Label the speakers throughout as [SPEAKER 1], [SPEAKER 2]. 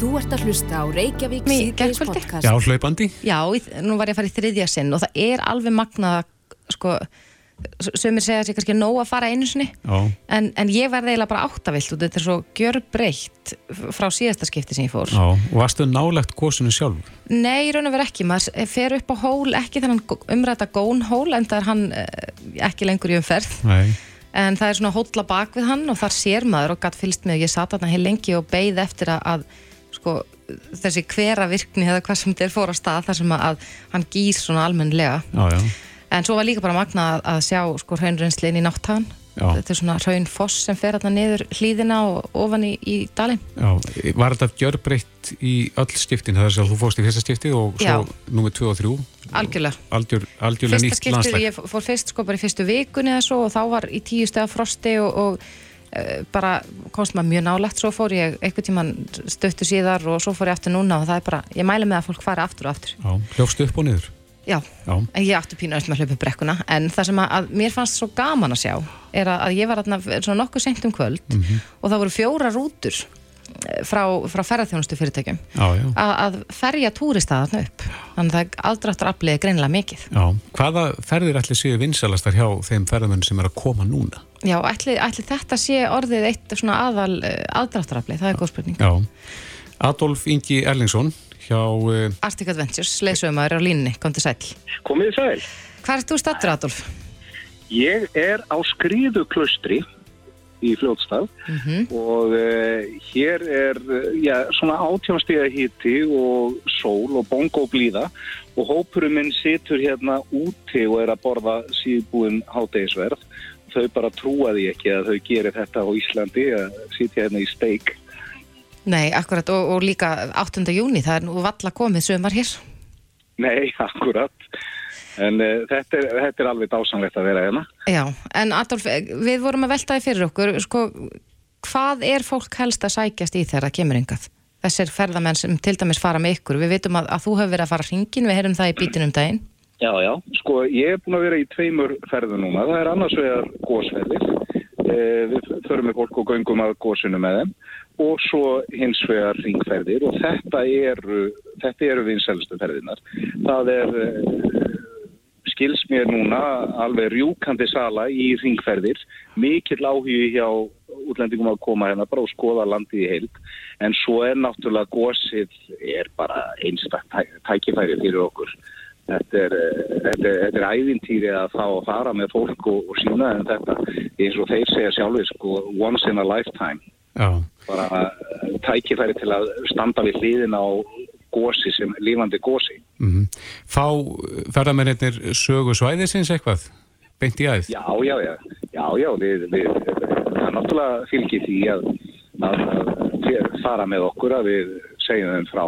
[SPEAKER 1] Þú ert að hlusta á Reykjavík síðdeis podcast.
[SPEAKER 2] Já, hlaupandi.
[SPEAKER 3] Já, nú var ég að fara í þriðja sinn og það er alveg magnað sko, sömur segja sér kannski nóg að fara einu sinni
[SPEAKER 2] Já,
[SPEAKER 3] en, en ég verði eiginlega bara áttavilt og þetta er svo gjörbreytt frá síðasta skipti sem ég fór
[SPEAKER 2] já. Og varstu nálegt gósinu sjálf?
[SPEAKER 3] Nei, í raun og veru ekki, maður fer upp á hól ekki þennan umræta gónhól en það er hann eh, ekki lengur í umferð
[SPEAKER 2] Nei.
[SPEAKER 3] en það er svona hólla bak við hann og þar sér maður og gatt fylgst með og ég sat þarna heil lengi og beið eftir að, að sko, þessi hvera virkni eða hvað sem er fór á stað þar sem að, að hann gýr svona almennlega
[SPEAKER 2] Já, já.
[SPEAKER 3] en svo var líka bara magna að, að sjá sko hraunrennslinn í náttagan
[SPEAKER 2] Já.
[SPEAKER 3] þetta er svona hraunfoss sem fer þarna niður hlýðina og ofan í, í dalinn.
[SPEAKER 2] Já, var þetta gjörbreytt í öll skiptin, það er sem þú fórst í fyrsta skipti og svo númer 2 og 3
[SPEAKER 3] algjörlega.
[SPEAKER 2] Algjör,
[SPEAKER 3] fyrsta skiptið, ég fór fyrst sko bara í fyrstu vikunni eða svo og þá var í tíu stega frosti og, og bara komst maður mjög nálegt svo fór ég einhvern tíman stöttu síðar og svo fór ég aftur núna og það er bara, ég mæli með að fólk fari aftur og aftur.
[SPEAKER 2] Já, hljófstu upp og niður?
[SPEAKER 3] Já,
[SPEAKER 2] Já,
[SPEAKER 3] en ég aftur öll með að hlaupa upp brekkuna en það sem að, að mér fannst svo gaman að sjá er að, að ég var þarna svona nokkuð seint um kvöld og það voru fjóra rútur. eh, frá, frá ferðarþjónustu fyrirtækjum
[SPEAKER 2] já, já,
[SPEAKER 3] að, að ferja túrista þarna upp þannig að það aðdráttur afliði greinilega mikið
[SPEAKER 2] já. Hvaða ferðir ætli séu vinsalastar hjá þeim ferðamenn sem er að koma núna?
[SPEAKER 3] Já, ætli, ætli þetta sé orðið eitt svona aðal uh, aðdráttarafli, það er góð spurning.
[SPEAKER 2] Já. Adolf Ingi Erlingsson hjá uh,
[SPEAKER 3] Arctic Adventures, leysögumæður á línni, kom til sæl.
[SPEAKER 4] Komið sæl.
[SPEAKER 3] Hvað ert þú stattur, Adolf?
[SPEAKER 4] Ég er á skriðuklaustri í Fljótstað og uh, hér er uh, já, svona átjónastíða hiti og sól og bongo blíða og hópurum minn situr hérna úti og er að borða síðbúin hátegisverð. Þau bara trúa því ekki að þau gerir þetta á Íslandi að sitja hérna í steik.
[SPEAKER 3] Nei, akkurat, og, og líka 8. júni, það er nú valla komið sömar hér.
[SPEAKER 4] Nei, akkurat. En uh, þetta, er, þetta er alveg dásanlegt að vera hérna.
[SPEAKER 3] Já, en Adolf, eh, við vorum að veltaði fyrir okkur, sko, hvað er fólk helst að sækjast í þegar það kemur yngað? Þessir ferðamenn sem til dæmis fara með ykkur, við vitum að, að þú hefur verið að fara hringin, við heyrum það í bítinum daginn.
[SPEAKER 4] Já, já, sko ég er búin að vera í tveimur ferðum núna, það er annars vegar gósferðir, eh, við förum með fólk og göngum að gósinu með þeim og svo hins vegar ringferðir og þetta eru, þetta eru vinsælustu ferðinar. Það er, eh, skils mér núna, alveg rjúkandi sala í ringferðir, mikill áhugi hjá útlendingum að koma hérna bara og skoða landið í heild. En svo er náttúrulega gósið er bara einstak tækifæri fyrir okkur. Þetta er, eh, þetta, er, þetta er æðintýri að fá að fara með fólk og, og sína en þetta eins og þeir segja sjálfur sko once in a lifetime.
[SPEAKER 2] Já,
[SPEAKER 4] bara eh, tækifæri til að standa við hliðin á gósi sem lífandi gósi
[SPEAKER 2] mm Fá ferðamennir sögu svæðisins eitthvað? Beint í æð?
[SPEAKER 4] Já, já, já, já, já við, við, það er náttúrulega fylgir því að, að, að fara með okkur að við segjum þeim frá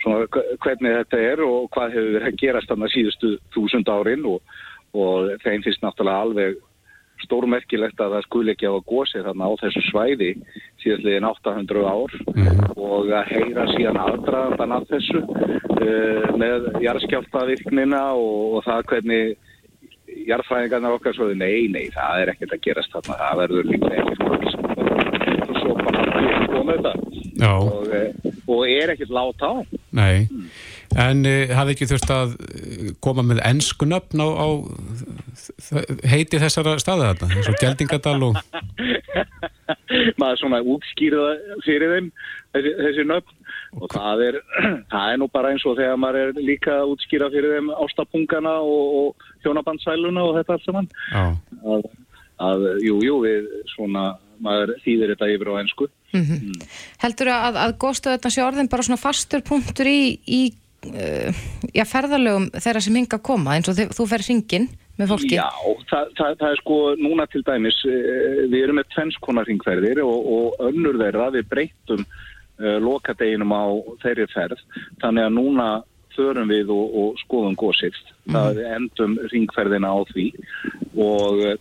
[SPEAKER 4] svona hvernig þetta er og hvað hefur verið að gerast þannig síðustu þúsund árin og, og þeim finnst náttúrulega alveg stórmerkilegt að það skuli ekki á að gósi þarna á þessu svæði síðastliðin 800 ár og að heyra síðan aðdraðandan af þessu uh, með jarðskjáltavirknina og, og það hvernig jarðfræðingarnar okkar svoði nei, nei, það er ekkert að gerast þarna, það verður líka ekkert og svo bara koma þetta. Og, eh, og er ekkert láta á.
[SPEAKER 2] Nei. En uh, hafði ekki þurft að koma með enskunöfn á, á heiti þessara staða þarna, eins og Geldingadal og...
[SPEAKER 4] maður svona útskýrða fyrir þeim þessi, þessi nöfn. Og það er, það er nú bara eins og þegar maður er líka að útskýra fyrir þeim ástapungana og, og hjónabandsæluna og þetta allt saman.
[SPEAKER 2] Já,
[SPEAKER 4] að, að jú, jú, við svona maður þýðir þetta yfir á ensku.
[SPEAKER 3] Heldur að, að góðstöðu þetta sé orðin bara svona fastur punktur í, í uh, já, ferðalögum þeirra sem hinga að koma eins og þið, þú fer hringin með fólki?
[SPEAKER 4] Já, það, það, það er sko núna til dæmis, eh, við erum með tvennskonar ringferðir og, og önnur þeirra við breytum uh, lokadeginum á þeirri ferð, þannig að núna förum við og, og skoðum gósið, það endum ringferðina á því. Og uh,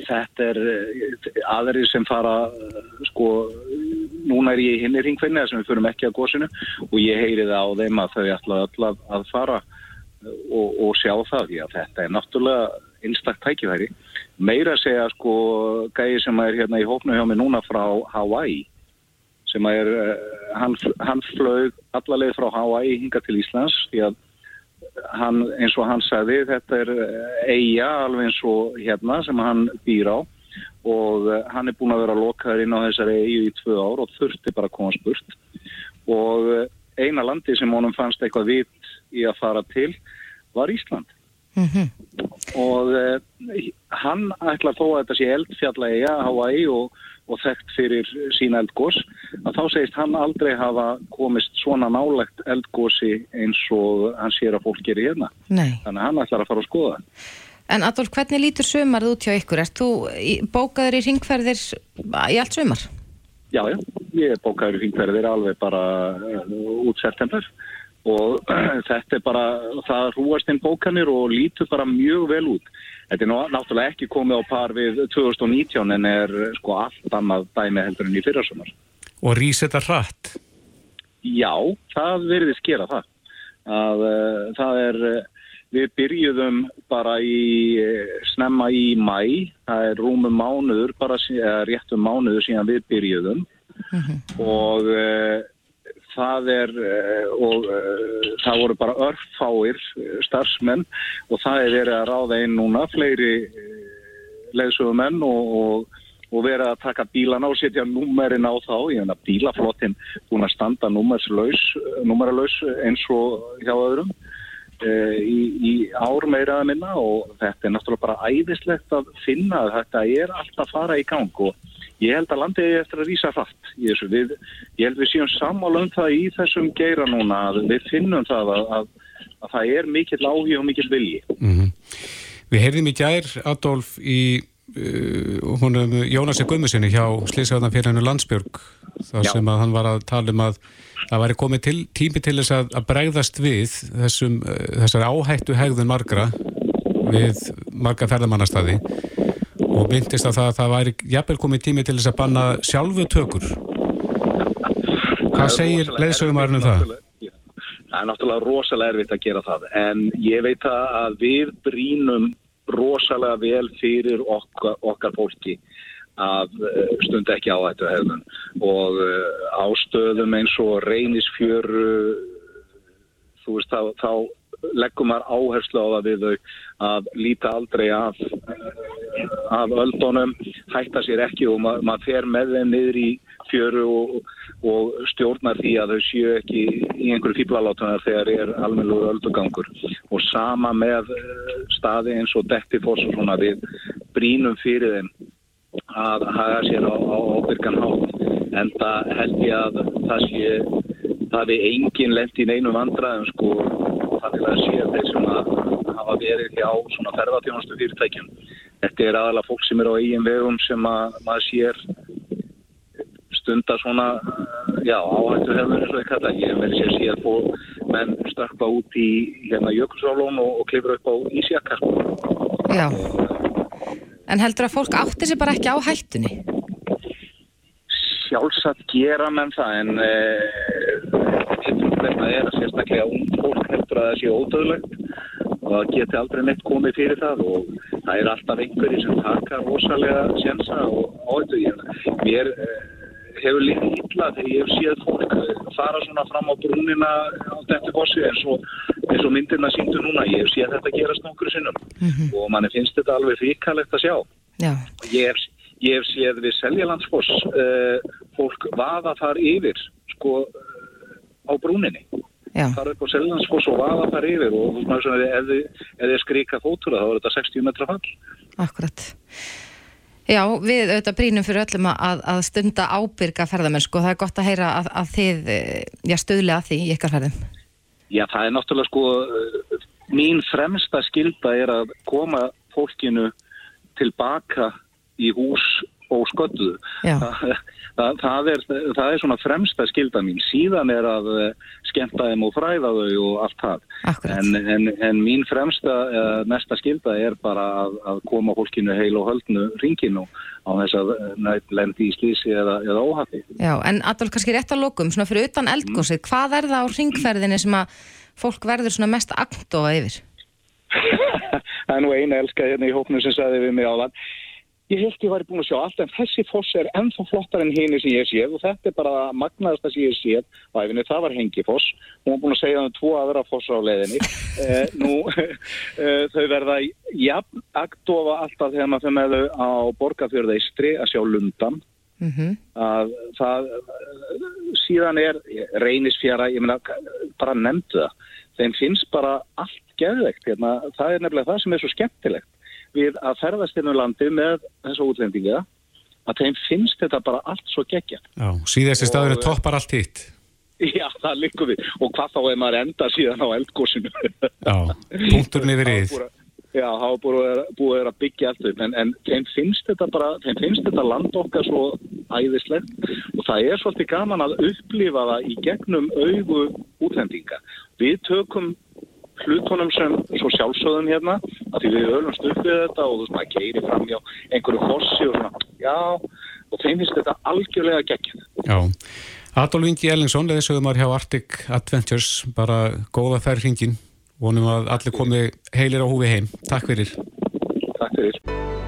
[SPEAKER 4] þetta er uh, aðri sem fara sko, núna er ég í hinni ringferðina sem við förum ekki að gósinu og ég heyri það á þeim að þau ætla öll að, að fara og, og sjá það því að þetta er náttúrulega einstaktt tækifæri. Meira segja sko gæði sem er hérna í hófnu hjá mig núna frá Hawaii sem er uh, hann, hann flög allarleið frá Hawaii hinga til Íslands því að hann, eins og hann sagði, þetta er eiga alveg eins og hérna sem hann býr á. Og uh, hann er búin að vera lokaður inn á þessari eigu í tvö ár og þurfti bara að koma spurt. Og eina landi sem honum fannst eitthvað vitt í að fara til var Ísland mm -hmm. og uh, hann ætla þó að þetta sé eldfjalla eiga Hawaii og, og þekkt fyrir sína eldgós að þá segist hann aldrei hafa komist svona nálegt eldgósi eins og hann sér að fólk gerir hérna
[SPEAKER 3] Nei.
[SPEAKER 4] þannig að hann ætlar að fara að skoða
[SPEAKER 3] En Adolf, hvernig lítur sömarð út hjá ykkur? Er þú bókaður í ringferðir í allt sömar?
[SPEAKER 4] Já, já, ég bókaður í ringferðir alveg bara uh, út september og uh, þetta er bara, það rúast inn bókanir og lítur bara mjög vel út. Þetta er náttúrulega ekki komið á par við 2019 en er sko allt annað dæmi heldur en í fyrrasumar.
[SPEAKER 2] Og rýs þetta hratt?
[SPEAKER 4] Já, það verður skera það. Að, uh, það er Við byrjuðum bara í snemma í mæ, það er rúmum mánuður, bara réttum mánuður síðan við byrjuðum mm -hmm. og uh, það er, uh, og uh, það voru bara örfáir starfsmenn og það er verið að ráða inn núna fleiri leðsugumenn og, og, og verið að taka bílana og setja númerin á þá, ég meina bílaflottin búin að standa númeralaus eins og hjá öðrum. Í, í ár meira að minna og þetta er náttúrulega bara æðislegt að finna að þetta er alltaf að fara í gang og ég held að landið er eftir að rýsa fatt við, ég held við séum sammála um það í þessum geira núna að við finnum það að, að, að það er mikill áhug og mikill vilji
[SPEAKER 2] mm -hmm. Við heyrðum í gær Adolf í uh, húnum Jónasi Gummusinni hjá Slísarðanfélaginu Landsbjörg þar Já. sem að hann var að tala um að það væri komið til, tími til þess að, að bregðast við þessum, þessar áhættu hegðun margra við marga ferðamannastadi og myndist að það, það væri jafnvel komið tími til þess að banna sjálfu tökur hvað segir leðsögumærnum það?
[SPEAKER 4] Það er náttúrulega rosalega erfitt að gera það en ég veit að við brínum rosalega vel fyrir okkar, okkar fólki að eh, stund ekki á þetta hefðun og eh, ástöðum eins og reynisfjöru þú veist þá, þá leggum maður áherslu á það við þau að líta aldrei af, af öldunum, hætta sér ekki og ma maður fer með þeim niður í fjöru og, og stjórnar því að þau séu ekki í einhverju fýblalátunar þegar er almennilegur öldugangur. Og sama með eh, staði eins og dektifoss og svona við brínum fyrir þeim að haga sér á, á ábyrgan hátt en það held ég að það sé það er engin lend í neinum vandraðum sko þannig að sé þeir sem að hafa verið hjá svona ferðartjónastu fyrirtækjum þetta er aðalega fólk sem er á eigin vegum sem að maður sér stundar svona já áhættu hefur eins og ég kalla ég verði sér sér fólk menn stökka út í hérna jökulsálón og, og klifra upp á ísjakar
[SPEAKER 3] Já. En heldur að fólk átti sér bara ekki á hættunni?
[SPEAKER 4] Sjálfsagt gera menn það en þetta uh, er að sérstaklega ung fólk heldur að það sé ódöðlegt og það geti aldrei neitt komið fyrir það og það er alltaf einhverji sem taka rosalega sjensa og áhættu. Mér uh, hefur líka ítla þegar ég hef séð fólk fara svona fram á brúnina á þetta bossi eins og, eins og myndirna síndu núna, ég hef séð þetta gerast nokkru sinnum. Mm -hmm. og manni finnst þetta alveg fríkalegt að sjá. Ég hef, ég hef séð við Seljalandsfoss uh, fólk vaða þar yfir sko á brúninni. Þar upp á Seljalandsfoss og vaða þar yfir og ef þið skrika fótura þá er þetta 60 metra fall.
[SPEAKER 3] Akkurat Já, við auðvitað brínum fyrir öllum að, að stunda ábyrga ferðamennsku og það er gott að heyra að, að þið eh, já, stöðlega að því í ykkar ferðum.
[SPEAKER 4] Já, það er náttúrulega sko, mín fremsta skilda er að koma fólkinu tilbaka í hús og sköttuðu. Það, það, það, er, það er svona fremsta skilda mín. Síðan er að eh, skemmta þeim og fræða þau og allt það. En, en, en mín fremsta uh, næsta skilda er bara að, að koma fólkinu heil og höldnu ringinu á þess að eh, lendi í slísi eða, eða óhafi.
[SPEAKER 3] Já, en Adolf, kannski rétt að lokum, svona fyrir utan eldgósið, mm. hvað er það á ringferðinni sem að fólk verður svona mest agndofa yfir?
[SPEAKER 4] það er nú eina elska hérna í hópnu sem saði við mig á þann ég held ég væri búin að sjá allt en þessi foss er ennþá flottar en hini sem ég séð og þetta er bara magnaðast að ég séð. Á æfinni, það var hengifoss. Hún var búin að segja um tvo aðra foss á leðinni eh, nú eh, þau verða jafn agdofa alltaf þegar maður fyrir með þau á borgarfjörðeistri að sjá lundan mm -hmm. að það síðan er reynisfjara, ég meina bara nefndu það, þeim finnst bara allt geðvegt, hérna, það er nefnilega það sem er svo skemmtilegt við að ferðast inn á landi með þessu útlendinga að þeim finnst þetta bara allt svo gegja.
[SPEAKER 2] Já, síðasti staður er toppar allt hitt.
[SPEAKER 4] Já, það líkur við. Og hvað þá er maður enda síðan á eldgósinu?
[SPEAKER 2] Já, punkturinn yfir íð.
[SPEAKER 4] Já, það hafa búið, að byggja allt upp, en, en þeim finnst þetta bara, þeim finnst þetta land okkar svo æðislegt og það er svolítið gaman að upplifa það í gegnum augu útlendinga. Við tökum hlutunum sem svo sjálfsögðum hérna að því við höfum stuppið þetta og þú veist maður keiri fram hjá einhverju fossi og svona, já og þeim finnst þetta algjörlega geggjum
[SPEAKER 2] Já, Adolf Ingi Ellingsson leðisögumar hjá Arctic Adventures bara góða færð hringin vonum að allir komi heilir á húfi heim. Takk fyrir.
[SPEAKER 4] Takk fyrir.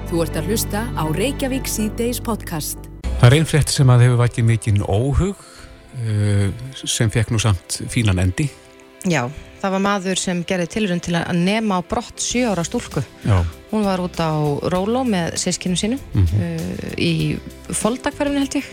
[SPEAKER 1] Þú ert að hlusta á Reykjavík C-Days podcast.
[SPEAKER 2] Það er einn frétt sem að hefur vætið mikinn óhug uh, sem fekk nú samt fínan endi.
[SPEAKER 3] Já, það var maður sem gerði tilurinn til að nema á brott 7 ára stúlku.
[SPEAKER 2] Já.
[SPEAKER 3] Hún var út á Róló með sískinu sínu mm -hmm. uh, í foldakverfinu held ég.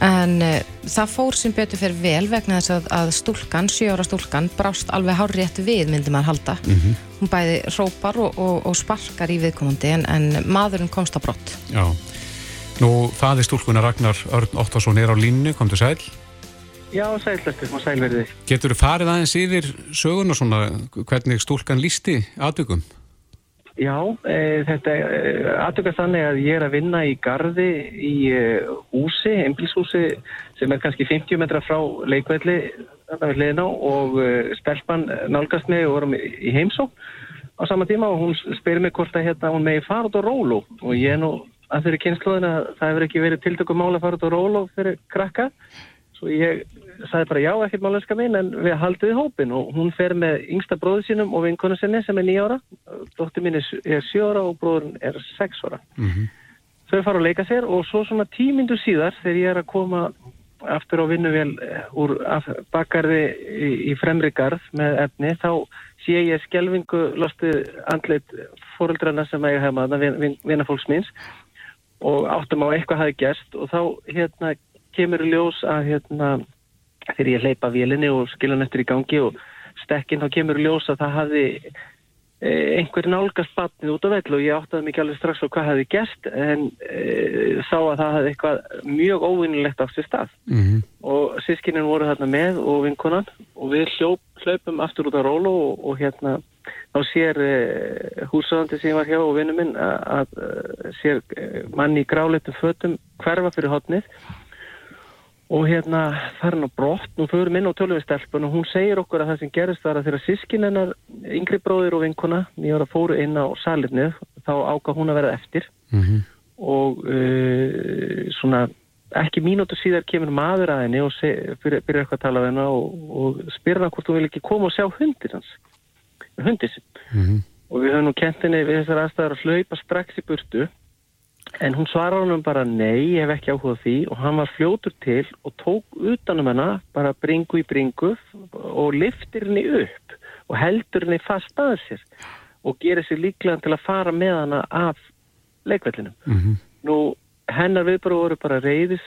[SPEAKER 3] En uh, það fór sem betur fyrir vel vegna þess að, að stúlkan, 7 ára stúlkan, brást alveg hárrétt við myndi maður halda. Mm -hmm. Hún bæði rópar og, og, og sparkar í viðkomandi en, en maðurinn komst á brott.
[SPEAKER 2] Já, nú faði stúlkuna Ragnar Örn Óttarsson er á línu, kom til sæl.
[SPEAKER 5] Já, sællastur og sælverði.
[SPEAKER 2] Getur þú farið aðeins yfir sögun og svona hvernig stúlkan lísti aðbyggum?
[SPEAKER 5] Já, e, þetta e, aðbyggast þannig að ég er að vinna í gardi í e, húsi, einbilshúsi sem er kannski 50 metra frá leikvelli og e, stelpann nálgast mig og vorum í heimsó á sama tíma og hún spyrir mig hvort að hérna, hún megi fara út á rólu og ég er nú að þeirri kynnslóðin að það hefur ekki verið tiltökum mál að fara út á rólu fyrir krakka Svo ég sagði bara já, ekkert málenska minn, en við haldum við hópin og hún fer með yngsta bróðu sínum og vinkonu sinni sem er nýjára. Dóttir mín er sjóra og bróðurinn er sexóra. Mm -hmm. Þau fara að leika sér og svo svona tímindu síðar þegar ég er að koma aftur á vinnuvel eh, úr bakgarði í, í fremri garð með efni, þá sé ég skjelvingu lostið andleit fóröldrana sem ég hef maður, vin, vinafólks minns og áttum á eitthvað hafi gerst og þá hérna kemur ljós að hérna, þegar ég hleypa vélinni og skilja hann eftir í gangi og stekkin þá kemur ljós að það hafi e, einhver nálgast batnið út á vell og ég áttaði mikið alveg strax á hvað hafi gert en e, sá að það hafi eitthvað mjög óvinnilegt á sér stað mm -hmm. og sískinin voru þarna með og vinkonan og við hljóp, hljópum aftur út á rólu og, og hérna þá sér e, húsöðandi sem var hjá og vinnu minn að, að sér manni í gráleitum fötum hverfa fyrir hotnið og hérna hann á brott. Og förum inn á tölvistelpun og hún segir okkur að það sem gerist var að þeirra sískin hennar yngri bróðir og vinkona nýjara fóru inn á salirnið þá ákvað hún að vera eftir. Mm -hmm. og uh, svona ekki mínútu síðar kemur maður að henni og byrjar eitthvað að tala af henni og, og spyrja hann hvort hún vil ekki koma og sjá hundir hans. Hundir sinn. Mm -hmm. og við höfum nú kent henni við þessar aðstæðar að hlaupa strax í burtu En hún svarar honum bara nei, ég hef ekki áhugað því og hann var fljótur til og tók utanum hana bara bringu í bringu og liftir henni upp og heldur henni fast að sér og gerir sér líklega til að fara með hana af leikvellinum. Mm -hmm. Nú, hennar viðbara voru bara reyðis,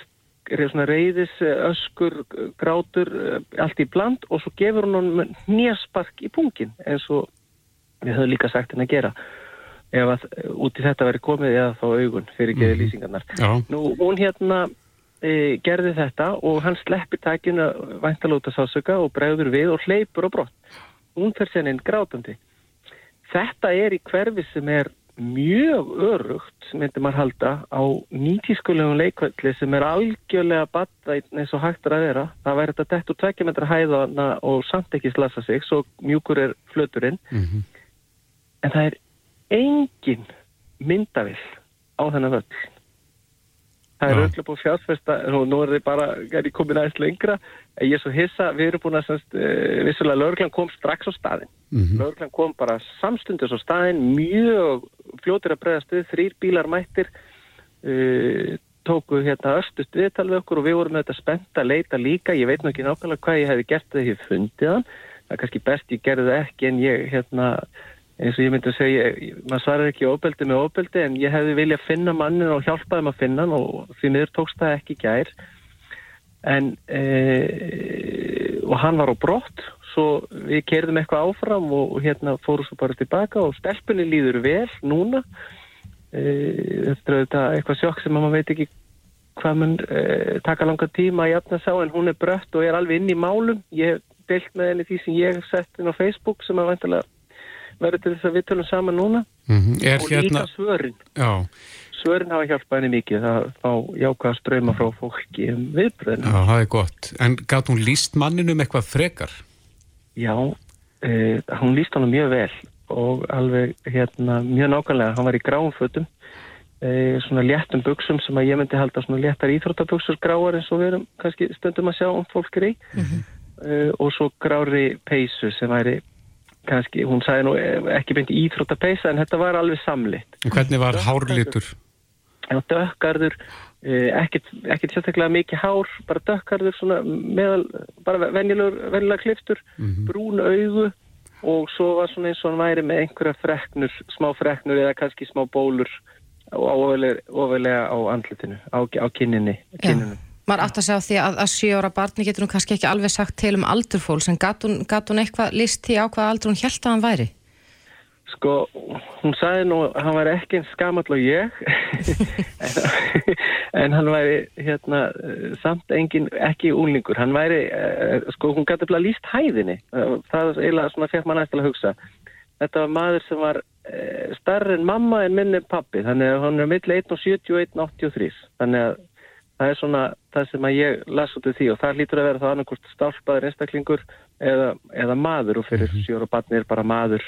[SPEAKER 5] reyðis, öskur, grátur, allt í bland og svo gefur hún nýjaspark í pungin eins og við höfum líka sagt henni að gera ef að út í þetta veri komið eða þá augun fyrir geði mm. lýsingarnar. Já. Nú, hún hérna e, gerði þetta og hann sleppi takinu væntalóta sásöka og bregður við og hleypur og brott. Hún fer sérinn grátandi. Þetta er í hverfi sem er mjög örugt, myndir maður halda, á nýtískulegum leikvelli sem er algjörlega batta eins og hægt er að vera. Það væri þetta dett úr 2 metra hæðana og samt ekki slasa sig, svo mjúkur er flöturinn. Mm -hmm. En það er engin myndavill á þennan völl. Það er öll upp á fjárfesta og nú er þið bara, er ég komin aðeins lengra, ég er svo hissa, við erum búin að semst, uh, vissulega laurglann kom strax á staðin. Mm -hmm. Laurglann kom bara samstundis á staðin, mjög fljótir að bregðast við, þrýr bílar mættir, uh, tóku hérna östust viðtal við okkur og við vorum með þetta spennt að leita líka. Ég veit nákvæmlega hvað ég hefði gert þegar ég fundið hann. Það er kannski best ég gerði það ekki en ég, hérna, eins og ég myndi að segja, maður svarar ekki óbeldi með óbeldi en ég hefði viljað finna mannin og hjálpaði maður að finna hann og því miður tókst það ekki gær. En, e, og hann var á brott, svo við kerðum eitthvað áfram og, og hérna fórum svo bara tilbaka og stelpunni líður vel núna. E, þetta er eitthvað sjokk sem maður veit ekki hvað mun e, taka langa tíma að jafna sá en hún er brött og er alveg inn í málum. Ég deilt með henni því sem ég hef sett inn á Facebook sem að vantilega verður til þess að við tölum saman núna
[SPEAKER 2] mm -hmm. og
[SPEAKER 5] líka hérna... svörin.
[SPEAKER 2] Já.
[SPEAKER 5] Svörin hafa hjálpað henni mikið að fá jákvæða ströyma frá fólki um viðbröðinu.
[SPEAKER 2] Já, það er gott. En gæt hún líst manninum eitthvað frekar?
[SPEAKER 5] Já, e, hún líst hann mjög vel og alveg hérna mjög nákvæmlega. Hann var í gráum fötum e, svona léttum buksum sem að ég myndi halda svona léttar íþróttabuksur gráar eins og við erum kannski stundum að sjá um fólk er í mm -hmm. e, og svo grári peysu sem væri kannski, hún sagði nú ekki beint íþróttapeisa en þetta var alveg samlitt.
[SPEAKER 2] Hvernig var hárlitur?
[SPEAKER 5] Já, dökkarður, ekkert, ekkert sérstaklega mikið hár, bara dökkarður svona meðal, bara venjulega kliftur, mm -hmm. brún augu og svo var svona eins og hann væri með einhverja freknur, smá freknur eða kannski smá bólur ofalega á andlutinu, á, á kynninni, kynninni.
[SPEAKER 3] Maður átt að segja því að, að sjóra barni getur hún kannski ekki alveg sagt til um aldurfólks en gatt hún, gat hún eitthvað list í á hvað aldur hún held að hann væri?
[SPEAKER 5] Sko, hún sagði nú að hann væri ekki eins skamall og ég en, en hann væri hérna samt engin ekki úlingur, hann væri sko, hún gæti að líst hæðinni. Það er eiginlega svona fekk maður næst að hugsa. Þetta var maður sem var starri en mamma en minni pappi þannig að hann er mill 1.70 og 1.83 þannig að það er svona það sem að ég las út af því og það lítur að vera það annarkort stálpaður einstaklingur eða, eða maður og fyrir mm -hmm. sjóra barni er bara maður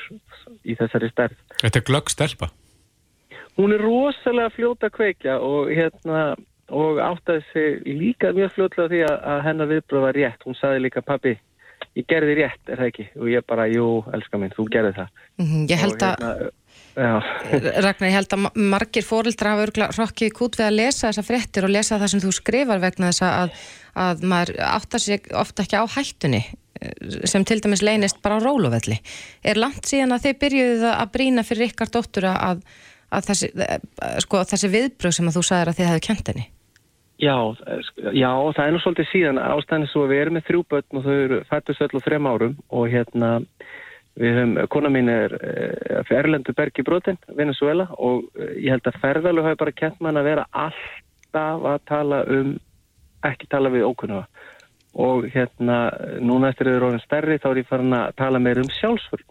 [SPEAKER 5] í þessari stærð.
[SPEAKER 2] Þetta er glögg stelpa?
[SPEAKER 5] Hún er rosalega fljóta kveikja og hérna og áttaði sig líka mjög fljótlega því að, að hennar viðbröð var rétt. Hún saði líka pabbi, ég gerði rétt, er það ekki? Og ég bara, jú, elska minn, þú gerði það.
[SPEAKER 3] Mm -hmm, ég held að hérna, Ragnar, ég held að margir fórildra hafa örgulega rokkið kút við að lesa þessa fréttir og lesa það sem þú skrifar vegna þess að, að maður áttar sig ofta ekki á hættunni eh, sem til dæmis leynist bara á róluvelli. Er langt síðan að þið byrjuðu að brína fyrir ykkar dóttur að, að þessi, eh, sko, þessi viðbröð sem að þú sagðir að þið hefðu kent henni?
[SPEAKER 5] Já, já, það er nú svolítið síðan ástæðin svo að við erum með þrjú börn og þau eru fættus öll og þrem árum og hérna Við höfum, kona mín er uh, Erlendur Bergi Brotin, Venezuela og uh, ég held að ferðalög hafi bara kent mann að vera alltaf að tala um, ekki tala við ókunnuga og hérna núna eftir að það orðin stærri þá er ég farin að tala meir um sjálfsvörn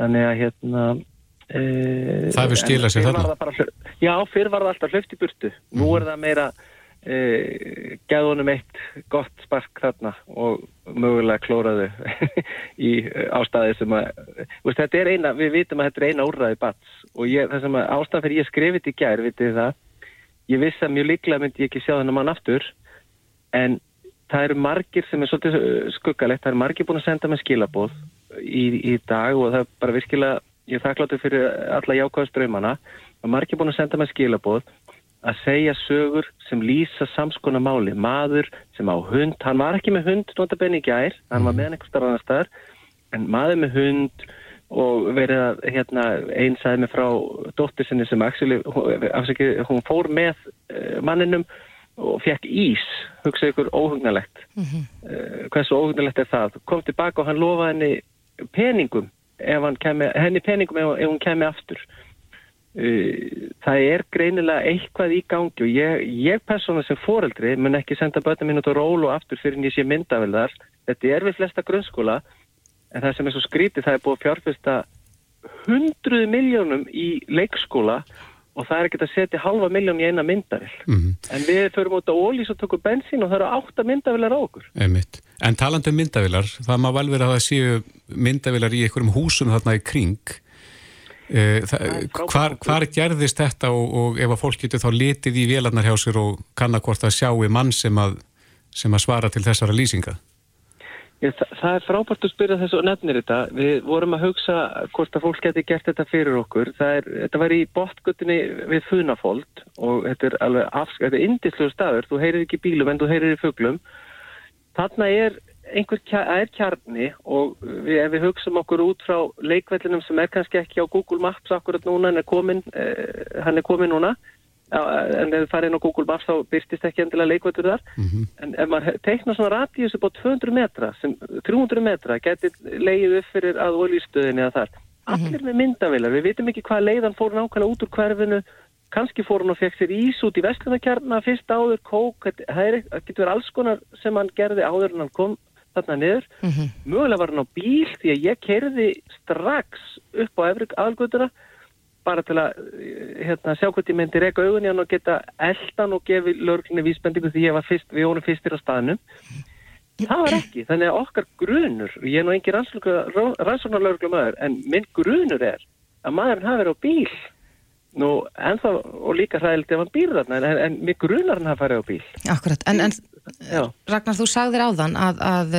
[SPEAKER 5] þannig að hérna
[SPEAKER 2] uh, Það hefur stílað sér þarna?
[SPEAKER 5] Já, fyrr var það alltaf hlöft í burtu, nú mhm. er það meira e, geðunum eitt gott spark þarna og mögulega klóraðu í ástæði sem að veist, þetta er eina, við vitum að þetta er eina úrraði bats og ég, það sem að ástæðan fyrir ég skrifit í gær, vitið það? Ég vissi að mjög líklega myndi ég ekki sjá þennan mann aftur en það eru margir sem er svolítið skuggalegt það eru margir búin að senda mig skilabóð í, í dag og það er bara virkilega ég þakkláttu fyrir alla jákvæðströymana og margir búin að senda mig skilabóð að segja sögur sem lýsa samskona máli. Maður sem á hund, hann var ekki með hund notabenni gær, hann var mhm. með einhver starf annar staðar, en maður með hund og verið að hérna, einsæði mig frá dóttir sinni sem actually, afsaki, hún fór með uh, manninum og fekk ís, hugsaði ykkur óhugnalegt. Mm -hmm. hversu óhugnalegt er það? Kom tilbaka og hann lofaði henni peningum, kemi, henni peningum ef, ef hún kemi aftur. Uh, það er greinilega eitthvað í gangi og ég, ég persóna sem foreldri mun ekki senda börnum minn út á ról og aftur fyrir sé myndaveldar þetta er við flesta grunnskóla en það sem er svo skrítið það er búið fjárfesta hundruð miljónum í leikskóla og það er ekkert að setja halva miljón í eina myndavel mm -hmm. en við förum út á ólís og tökum bensin og það eru átta myndavelar á okkur
[SPEAKER 2] Einmitt. En talandu um myndavelar það má vel vera að það séu myndavelar í einhverjum húsum þarna í kring Eh, hvar, hvar gerðist þetta og, og ef að fólk getur þá litið í vélarnar hjá sér og kannakvort að sjá í mann sem að, sem að svara til þessara lýsinga?
[SPEAKER 5] Ég, það, það er frábært að spyrja þessu og nefnir þetta. Við vorum að hugsa hvort að fólk geti gert þetta fyrir okkur. Er, þetta var í botgötunni við Funafold og þetta er alveg afskæð, þetta er indislu staður. Þú heyrir ekki bílum en þú heyrir í fuglum. Þarna er einhver er kjarni og við, ef við hugsaum okkur út frá leikvellinum sem er kannski ekki á Google Maps akkurat núna, hann er komin, eh, hann er komin núna en ef þið farið inn á Google Maps þá byrstist ekki endilega leikvættur þar mm -hmm. en ef maður teiknar svona radíus upp á 200 metra, sem 300 metra getur leið upp fyrir að oljustöðinni að þar, mhm. allir með myndavilar við vitum ekki hvað leiðan fór nákvæmlega út úr hverfinu, kannski fór hann og fekk sér ís út í vestlunarkjarna, fyrst áður kók, það getur verið alls konar sem hann gerði áður en hann kom þarna niður, mm -hmm. mögulega var hann á bíl því að ég kerði strax upp á efri aðalgötuna bara til að hérna, sjá hvort ég myndi reyka augun í hann og geta eldan og gefi lörglinni vísbendingu því ég var fyrst, við vorum fyrstir á staðnum. Það var ekki, þannig að okkar grunur, ég er nú engin rannsóknarlörglum aður, en minn grunur er að maðurinn hafi verið á bíl. Nú, ennþá, og líka hræðilegt ef hann býr þarna, en, en, en minn grunar hann hafi farið á bíl.
[SPEAKER 3] Akkurat, en, en Ragnar, þú sagðir á þann að, að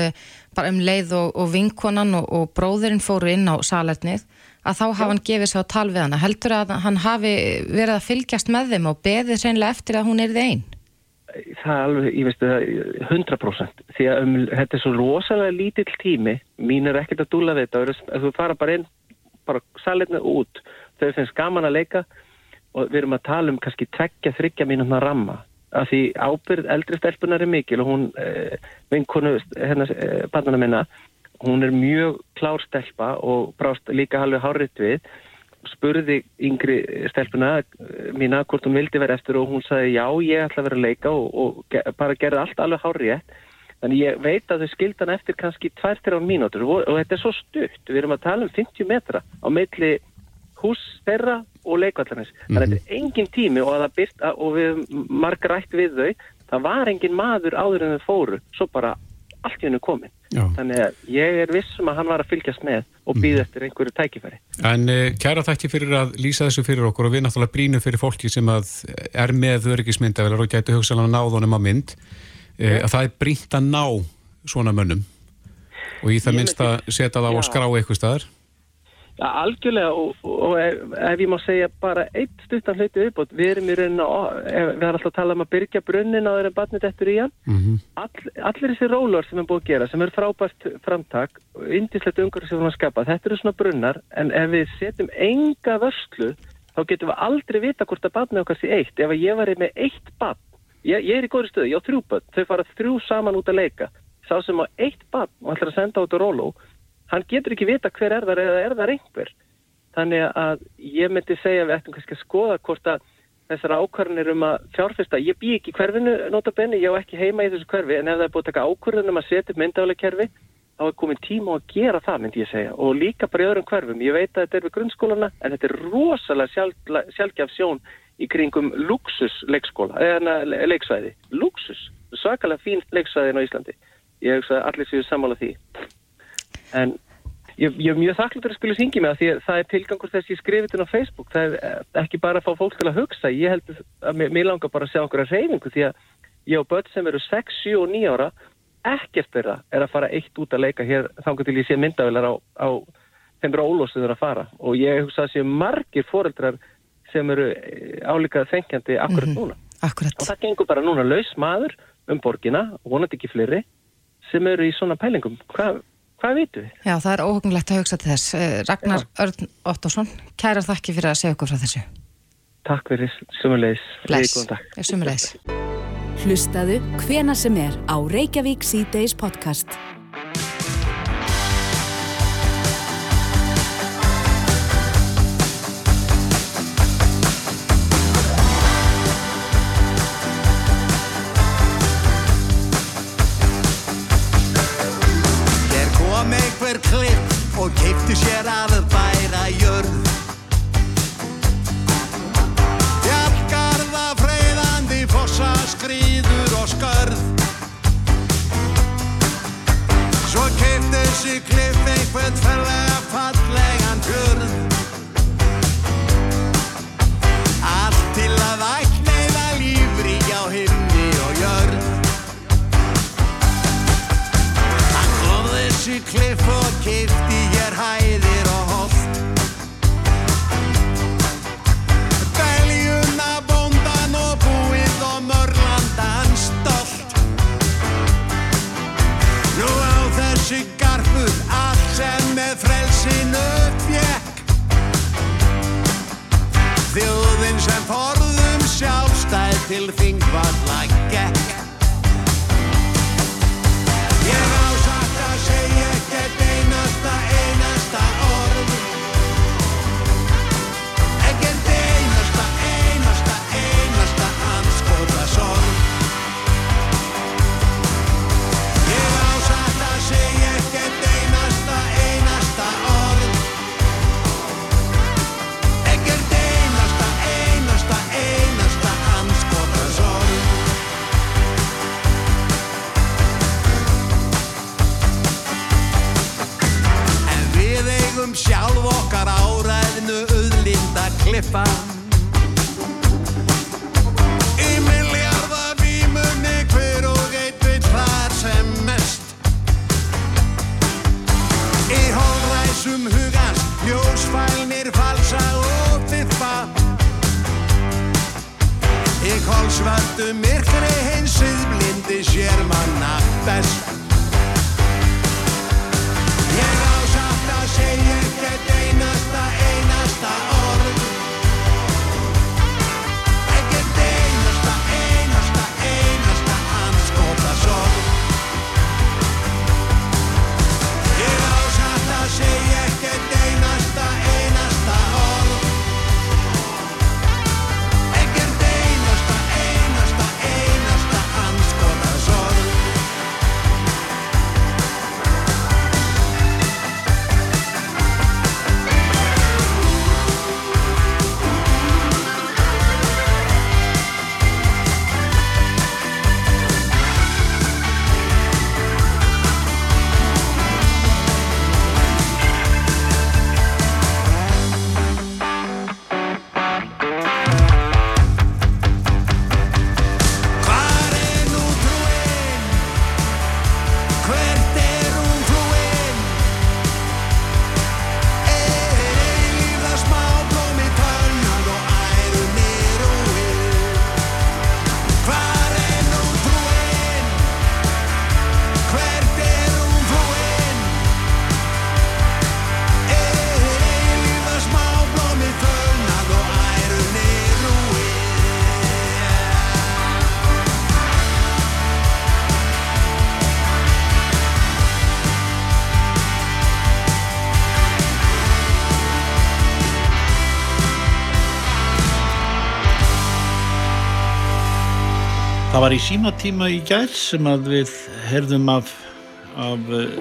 [SPEAKER 3] bara um leið og, og vinkonan og, og bróðurinn fóru inn á salernið að þá hafa hann gefið sér á tal við hana. Heldur að hann hafi verið að fylgjast með þeim og beðið sérnlega eftir að hún er þið einn
[SPEAKER 5] Það er alveg, ég veistu það 100% því að um, þetta er svo rosalega lítill tími. Mín er ekkert að dúla við þetta. Þú fara bara inn, bara salirna út þau finnst gaman að leika og við erum að tala um kannski tveggja, þryggja mínúna ramma. Að því ábyrð eldri stelpunar er mikil og hún eh, vinkonu hérna eh, barnana minna hún er mjög klárstelpa og brást líka halveg hárið við. Spurði yngri stelpuna eh, mína hvort hún vildi vera eftir og hún sagði já ég ætla að vera að leika og, og bara gerði allt alveg hárið þannig ég veit að þau skildan eftir kannski 2-3 mínútur og, og þetta er svo stutt. Við erum að tala um 50 metra á meitli hús þeirra og leikvallarins mm -hmm. þannig að þetta er engin tími og, byrt, og við margar rætt við þau það var engin maður áður en þau fóru svo bara allt í hennu komin Já. þannig að ég er vissum að hann var að fylgjast með og býða mm. eftir einhverju tækifæri
[SPEAKER 2] En uh, kæra þakki fyrir að lýsa þessu fyrir okkur og við náttúrulega brínum fyrir fólki sem er með öryggismyndavelar og gætu hugsaðan að ná þonum að mynd uh, að það er brínt að ná svona mönnum og í það minnst að setja það á að skrá eitthvað staðar
[SPEAKER 5] algjörlega og, og ef, ef ég má segja bara eitt stuttan hluti uppbútt, við erum í rauninu við erum alltaf að tala um að byrja brunnin á þeirra barnið eftir í hann. Mm -hmm. All, allir þessi rólur sem er búið að gera sem er frábært framtak indislegt umhverfið sem við erum að skapa, þetta eru svona brunnar en ef við setjum enga vörslu þá getum við aldrei vita hvort að barnið okkar sé eitt, ef ég var með eitt barn, ég, ég er í góðri stöðu, ég á þrjú barn, þau fara þrjú saman út að leika. Sá sem á eitt barn og ætlar að senda át á róló hann getur ekki vita hver er það eða er það einhver. Þannig að ég myndi segja við ættum kannski að skoða hvort að þessar ákvarðanir um að fjárfesta, ég bý ekki hverfinu nota benni, ég á ekki heima í þessu hverfi en ef það er búið að taka ákvarðanum að setja myndálega kerfi, þá er komin tíma að gera það myndi ég segja og líka bara í öðrum hverfum. Ég veit að þetta er við grunnskólana en þetta er rosalega sjálf, sjálfgjaf sjón í kringum luxus leikskóla, eða leiksvæði. Luxus, svakalega fín leiksvæðin á Íslandi. Ég að allir séu samála því en ég, ég er mjög þakklúttur að skilja syngi mig að því að það er tilgangur þess að ég skrifið þetta á Facebook, það er eh, ekki bara að fá fólk til að hugsa, ég held að mér langar bara að sjá okkur að reyfingu því að ég á börn sem eru 6, 7 og 9 ára ekkert þeirra er að fara eitt út að leika hér þangar til ég sé myndavilar á, á þeim rólósuður að fara og ég hugsa að sé margir foreldrar sem eru eh, álíkað þengjandi akkurat mm -hmm. núna
[SPEAKER 3] akkurat.
[SPEAKER 5] og það gengur bara núna laus maður um borgina, vonandi ekki fleiri sem eru í svona pælingum hvað hvað vitum við?
[SPEAKER 3] Já, það er óhugnlegt að hugsa til þess. Eh, Ragnar Já. Örn Ottosson, kæra þakki fyrir að segja okkur frá þessu.
[SPEAKER 5] Takk fyrir, sumulegis.
[SPEAKER 3] Bless, sumulegis.
[SPEAKER 1] Hlustaðu hvena sem er á Reykjavík C-Days podcast.
[SPEAKER 6] Keiptu sér að bæra jörð? Fjallgarða freyðandi fossa skrýður og skörð. Svo keiptu sér klipp Í kolsvöldu myrkri hins siðblindi sér manna best
[SPEAKER 7] Það var í símatíma í gær sem að við herðum af, af uh,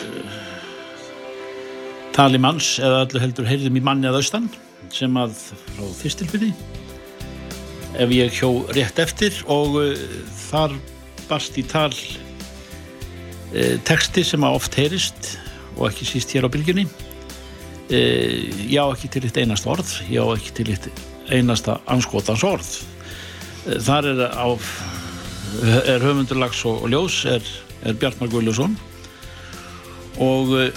[SPEAKER 7] tali manns eða öllu heldur heyrðum í manni að austan sem að frá þistilbyrði ef ég hjó rétt eftir og uh, þar barst í tal uh, texti sem að oft heyrist og ekki síst hér á bylgjunni. Uh, já ekki til eitt einast orð já ekki til eitt einasta anskotans orð. Þar er á er höfundurlags og, og ljós er, er Bjartmar Guðljósson og uh,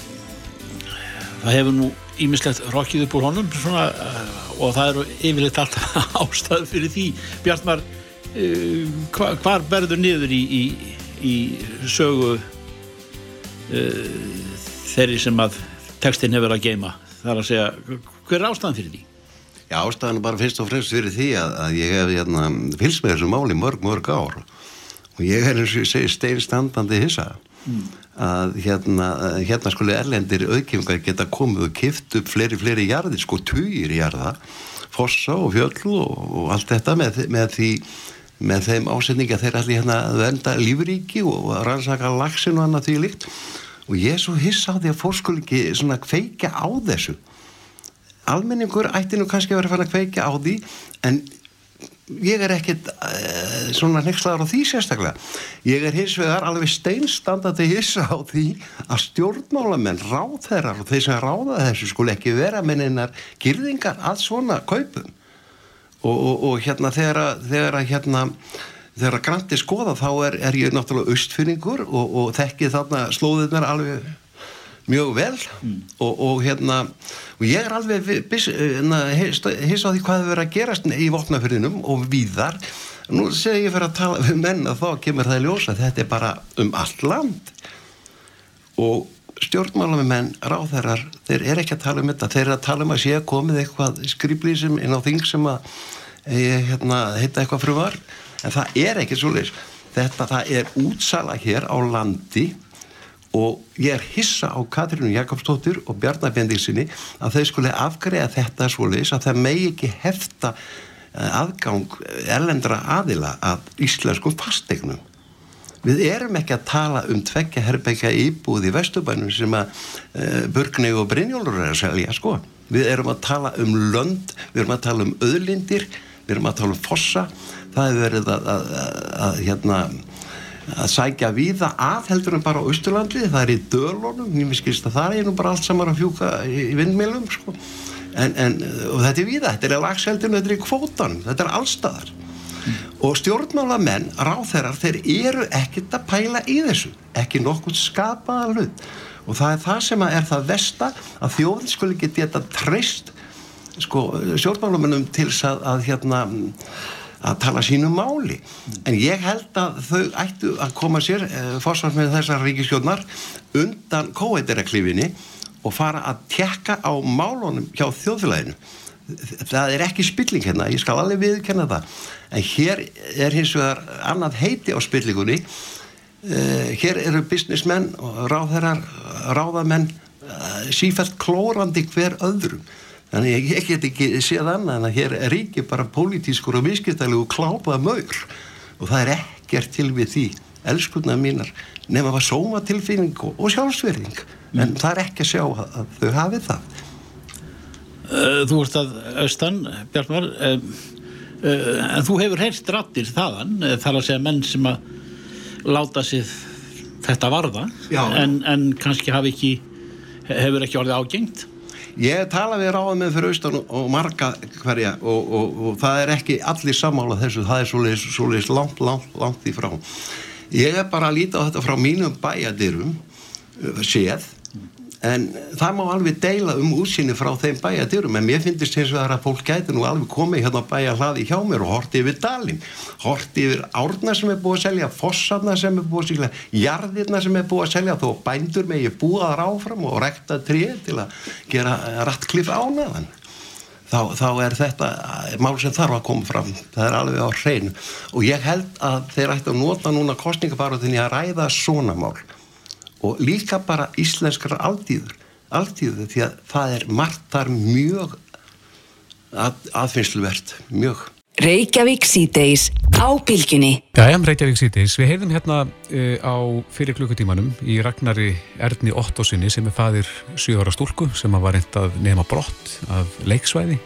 [SPEAKER 7] það hefur nú ímislegt rokkið upp úr honum svona, uh, og það eru yfirleitt alltaf ástæðu fyrir því. Bjartmar uh, hva, hvar berður niður í, í, í sögu þeirri sem að textin hefur að geima þar að segja, hver er ástæðan fyrir því?
[SPEAKER 8] Já, ástæðan er bara fyrst og fremst fyrir því að, að ég hef hérna, fylgst með þessu máli mörg, mörg ár og ég er eins og ég segi steinstandandi hissa að hérna, hérna skuli erlendir auðkjöfingar geta komið og kift upp fleiri, fleiri jarðir, sko tugir jarða, fossa og fjöll og, og allt þetta með, með því með þeim ásetninga þeir allir hérna að venda lífríki og að rannsaka lagsin og annað því líkt. Og ég er svo hissa á því að fólk skuli ekki svona kveika á þessu. Almenningur ætti nú kannski að vera fann að kveika á því en ég er ekkit uh, svona nexlaður á því sérstaklega. Ég er hins vegar alveg steinstandandi hissa á því að stjórnmálamenn ráðherrar og þeir sem ráða þessu skul ekki vera menninnar girðingar að svona kaupum. Og, og, og hérna þegar að, hérna þegar að granti skoða þá er, er ég náttúrulega austfinningur og, og þekkið þarna slóðirnar alveg mjög vel og, og hérna og ég er alveg bis- hérna, hissa á því hvað hefur verið að gerast í vopnafyrðinum og víðar. Nú segir ég fyrir að tala við menn að þá kemur það í ljósa þetta er bara um allt land. Og stjórnmálamenn, ráðherrar þeir eru ekki að tala um þetta, þeir eru að tala um að sé komið eitthvað skriflýsum inn á þing sem að e, hérna, heita eitthvað fruvar, en það er ekki svo leys, þetta það er útsala hér á landi og ég er hissa á Katrínu Jakobsdóttir og Bjarnar Bendiksinni að þau skuli afgreða þetta svo leys að það megi ekki hefta eh, aðgang erlendra aðila að íslenskum fastegnum Við erum ekki að tala um tveggja herbyggja íbúð í Vesturbænum sem að uh, Burgni og Brynjólfur er að selja, sko. Við erum að tala um lönd, við erum að tala um öðlindir, við erum að tala um fossa, það hefur verið að, að, að, að hérna, að sækja víða að heldur en bara á Östurlandi, það er í dölunum, ég miskist að það er nú bara allt saman að fjúka í, vindmilum, sko. En, en, og þetta er víða, þetta er í lagseldinu, þetta er í kvótanum, þetta er allstaðar og stjórnmálamenn, ráþeirar þeir eru ekkert að pæla í þessu ekki nokkuð skapaða hlut og það er það sem er það versta að þjóðin skuli ekki geta treyst sko, stjórnmálamennum til að, að hérna að tala sínu máli. En ég held að þau ættu að koma sér e, fórsvart með þessar ríkisjónar undan kóeitireklífinni og fara að tekka á málunum hjá þjóðfélaginu. Það er ekki spilling hérna, ég skal alveg viðkenna það. En hér er hins vegar annað heiti á spillingunni. Uh, hér eru businessmenn og ráðherrar, ráðamenn uh, sífælt klórandi hver öðrum þannig ég, ég get ekki séð annað en að hér er ríki bara pólitískur og viðskiptalegu klápað maur og það er ekkert til við því elskurna mínar nema að sóma tilfinning og, sjálfsverðing en það er ekki að sjá að, að þau hafið það.
[SPEAKER 7] Uh, Þú ert að austan, Bjartmar, um, uh, en þú hefur heyrt rattir þaðan, þar að segja menn sem að láta sig þetta varða, en, en kannski hafi ekki, hefur ekki orðið ágengt.
[SPEAKER 8] Ég tala við ráðum með fyrir austan og, marga hverja og, og, og það er ekki allir sammála þessu, það er svoleiðis langt, langt, langt í frá. Ég er bara að líta á þetta frá mínum bæjadirum uh, séð en það má alveg deila um útsinni frá þeim bæjadirum en mér finnst eins og það að fólk gæti nú alveg komið hérna að bæja hlaði hjá mér og horti yfir dalin, horti yfir árna sem er búið að selja, fossarna sem er búið að selja, jarðirna sem er búið að selja þó bændur með ég búið að ráfram og rekta tré til að gera rattkliff ánaðan þá, þá er þetta mál sem þarf að koma fram. Það er alveg á hreinu. Og ég held að þeir ætti að nota núna kostningabarutinni að ræða svona mál og líka bara íslenskara aldýður aldýður því að það er margt þar mjög að, aðfinnsluvert, mjög
[SPEAKER 1] Reykjavík síðdeis á bylginni.
[SPEAKER 2] Jæja, Reykjavík síðdeis. Við heyrðum hérna uh, á fyrir klukkutímanum í Ragnari Erni Ottosinni sem er fadir 7 ára stúlku sem var reynd að nema brott af leiksvæði.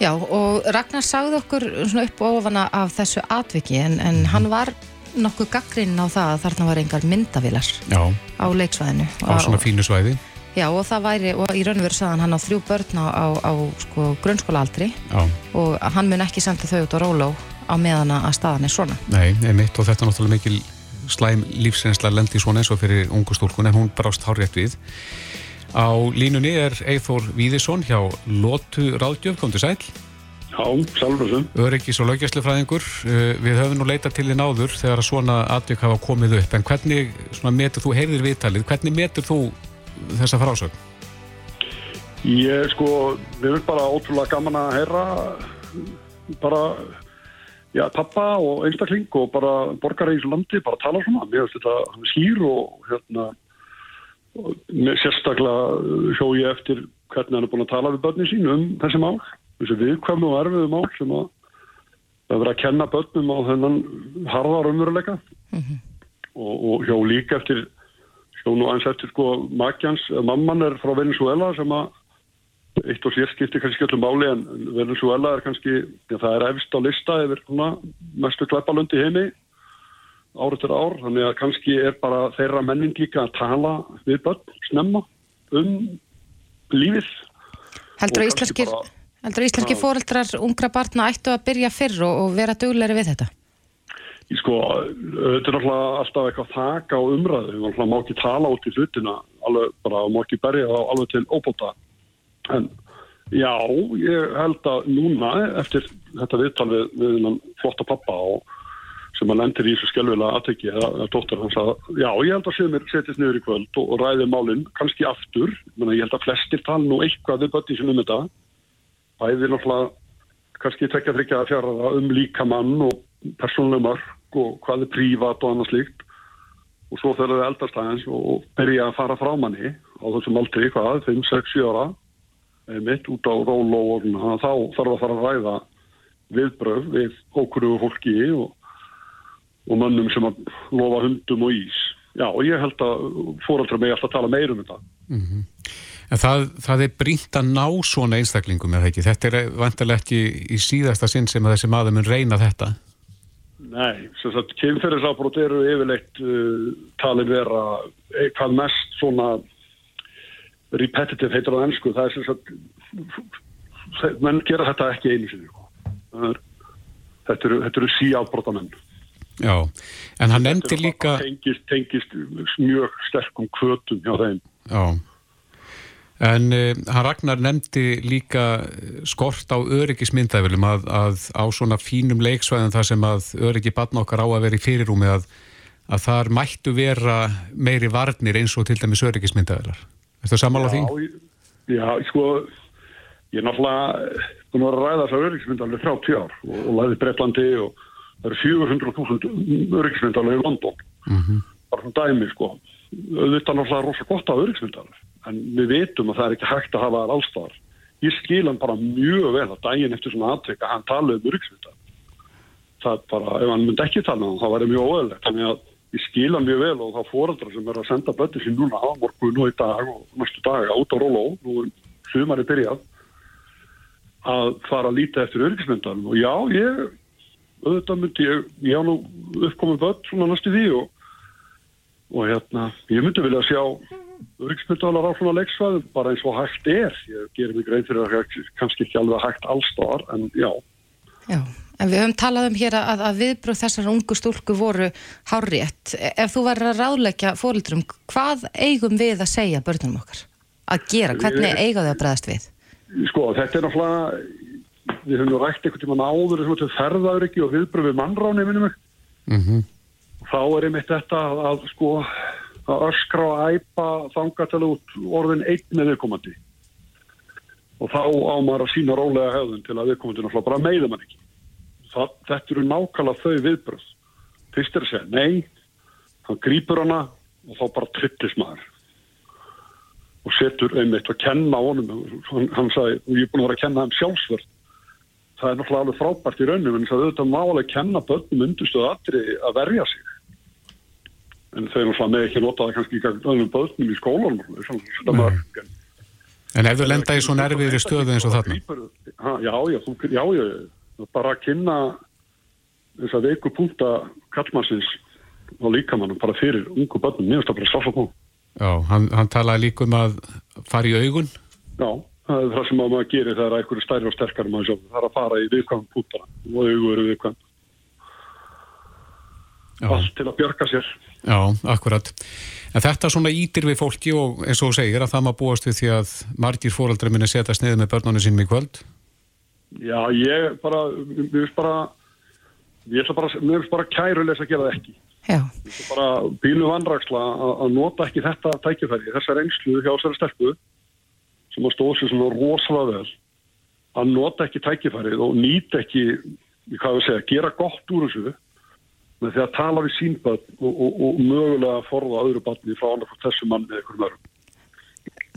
[SPEAKER 3] Já, og Ragnar sagði okkur svona upp ofana af þessu atviki en, en hann var nokkuð gaggrinn á það að þarna var engar myndavilar
[SPEAKER 2] Já,
[SPEAKER 3] á leiksvæðinu.
[SPEAKER 2] á svona fínu svæði.
[SPEAKER 3] Já, og það væri, og í raun og veru sagðan hann á þrjú börn á, á, á sko, grunnskólaaldri
[SPEAKER 2] Já,
[SPEAKER 3] og hann mun ekki senda þau út á róló á meðana að staðan er svona.
[SPEAKER 2] nei, einmitt og þetta er náttúrulega mikil slæm lífsreynsla lendi svona eins og fyrir ungu stúlkun en hún brást hárétt við. Á línunni er Eithór Víðisson hjá Lotu Ráðgjöf, kom til sæl.
[SPEAKER 9] Já, sjálfur þessum.
[SPEAKER 2] Öryggis og laugjastlefræðingur. Uh, Við höfum nú leitað til þín áður þegar svona atvik hafa komið upp. En hvernig metur þú, heyrðir viðtalið, hvernig metur þú þessa frásögn?
[SPEAKER 9] Ég sko, við erum bara ótrúlega gaman að heyra bara, já, pappa og einstakling og bara borgar í þessu landi, bara tala svona. Mér finnst þetta skýr og hérna, og sérstaklega hjó ég eftir hvernig hann er búin að tala við börnin sín um þessi mál, þessi viðkvæmu og erfiðu mál sem að það er verið að kenna börnum á þennan harðar umveruleika og, og hjó líka eftir hjó nú aðeins eftir sko makjans, mamman er frá Venezuela sem að eitt og sér skiptir kannski öllum máli en Venezuela er kannski, já, það er efst á lista yfir hana, mestu kleppalönd í heimi ár eftir ár, þannig að kannski er bara þeirra menning líka að tala við börn, snemma um lífið.
[SPEAKER 3] Heldur að íslenskir,
[SPEAKER 9] bara-
[SPEAKER 3] íslenskir
[SPEAKER 9] Já.
[SPEAKER 3] fóreldrar ungra barna ættu að byrja fyrr og, og vera dugleiri við þetta?
[SPEAKER 9] Í sko, þetta er náttúrulega alltaf eitthvað þak á umræðu, við náttúrulega má ekki tala út í hlutina alveg bara má ekki berja þá alveg til óbóta en já, ég held að núna eftir þetta viðtal við, við flotta pappa og sem að lendir í þessu skelvilega aðteki eða, dóttir hans að já, ég held að sögumir setjast niður í kvöld og, og ræði málinn kannski aftur, Menna, ég held að flestir tala nú eitthvað við bötti sem um þetta bæði náttúrulega kannski tekja þryggja að fjara um líkamann og persónuleg mörg og hvað er prívat og annað slíkt og svo þegar það eldast aðeins og byrja að fara frá manni á þessum aldrei, hvað, 5, 6, 7 ára mitt út á rólo og svona, þá þarf að fara að ræða viðbröð við hókuru fólki og, og mönnum sem að lofa hundum og ís. Já, og ég held að fóraldra mig alltaf að tala meir um þetta.
[SPEAKER 2] Mm En það, það er brínt að ná svona einstaklingum, er það ekki? Þetta er vantilega ekki í síðasta sinn sem þessi maður mun reyna þetta.
[SPEAKER 9] Nei, sem sagt, kynferðisafbrót eru yfirleitt uh, talin vera eitthvað mest svona repetitive heitir á ennsku, það er sem sagt menn gera þetta ekki einu sinni sko. er, þetta eru, eru síafbrótamenn
[SPEAKER 2] Já, en hann nefndi líka
[SPEAKER 9] tengist, tengist mjög sterkum kvötum hjá þeim
[SPEAKER 2] Já En uh, hann Ragnar nefndi líka skort á öryggismyndavilum að, að á svona fínum leiksvæðin þar sem að öryggi batna okkar á að vera í fyrirúmi að, að þar mættu vera meiri varnir eins og til dæmis öryggismyndavilar. Er það samála því?
[SPEAKER 9] Já, sko, ég er náttúrulega búin að ræða þessar öryggismyndavilir 30 ár og, og læði Breitlandi og það eru 400.000 öryggismyndavilir í London. Mm -hmm. Bara svona dæmi, sko. Þetta er náttúrulega rosalega gott af öryggismyndavilir en við veitum að það er ekki hægt að hafa það allstar. Ég skil hann bara mjög vel að daginn eftir svona aðtrykk að hann tala um öryggsvita. Það er bara, ef hann myndi ekki tala um það, þá væri mjög óæðilegt. Þannig að ég skil hann mjög vel og þá fóraldra sem er að senda bötti sín núna á morgun og í dag og næstu dag át á róló, nú er sumari byrjað, að fara að líta eftir öryggsmyndan. Og já, ég, auðvitað myndi ég, ég á nú uppkomið bött svona næstu því og, og hérna, ég myndi vilja sjá öryggsmyndalar á svona leiksvæðum bara eins og hægt er. Ég gerir mig grein fyrir að það kannski ekki alveg hægt allstáðar, en já.
[SPEAKER 3] Já, en við höfum talað um hér að, að viðbröð þessar ungu stúlku voru hárétt. Ef þú verður að ráðleggja fólkdrum, hvað eigum við að segja börnum okkar? Að gera, hvernig eiga þau að bregðast við?
[SPEAKER 9] Sko, þetta er náttúrulega, við höfum nú rætt einhvern tíman áður sem þetta ferðauriki og viðbröð við mannráni, minnum við. Mm -hmm. Þá er einmitt þetta að, að sko að öskra og æpa þangatal út orðin einn með viðkomandi. Og þá ámar að sína rólega höfðun til að viðkomandi náttúrulega bara meiða mann ekki. Það, þetta eru nákvæmlega þau viðbröð fyrst er að segja nei hann grýpur hana og þá bara trittis maður. Og setur einmitt að kenna honum. Hann, hann sagði, og ég er búin að vera að kenna hann sjálfsvörð það er náttúrulega alveg frábært í rauninu en það auðvitað málega kenna börnum undurstöðu aðri að verja sig en þau náttúrulega með ekki nota það kannski í öðrum böðnum í skólanum
[SPEAKER 2] En ef þú lenda í svo nerviðri stöðu eins og þarna?
[SPEAKER 9] Já, já, þú, já, já bara að kynna þess að veiku punta kallmannsins og líkamannum bara fyrir ungu bönnum, mér finnst það bara sátt á
[SPEAKER 2] Já, hann, hann talaði líka um að fara í augun.
[SPEAKER 9] Já, það er það sem maður gerir þegar er stærri og sterkar maður sjálf, það er að fara í viðkvæm puntana og augu eru viðkvæm allt til að björga sér
[SPEAKER 2] Já, akkurat. En þetta svona ítir við fólki og eins og þú segir að það maður búast við því að margir fóraldra minni setjast niður með börnunum sínum í kvöld?
[SPEAKER 9] Já, ég bara, mér finnst bara, ég finnst bara, mér finnst bara kærulegs að gera það ekki.
[SPEAKER 3] Já.
[SPEAKER 9] Mér finnst bara bílu vandraksla að nota ekki þetta tækifæri, þessar einslu hjá þessari stelpu sem að stóða sér svona rosalega vel, að nota ekki tækifærið og nýta ekki, hvað við segja, gera gott úr þessu með því að tala við sínböld og, og, og mögulega forða öðru barni frá annað frá þessu manni eða einhverjum öðrum.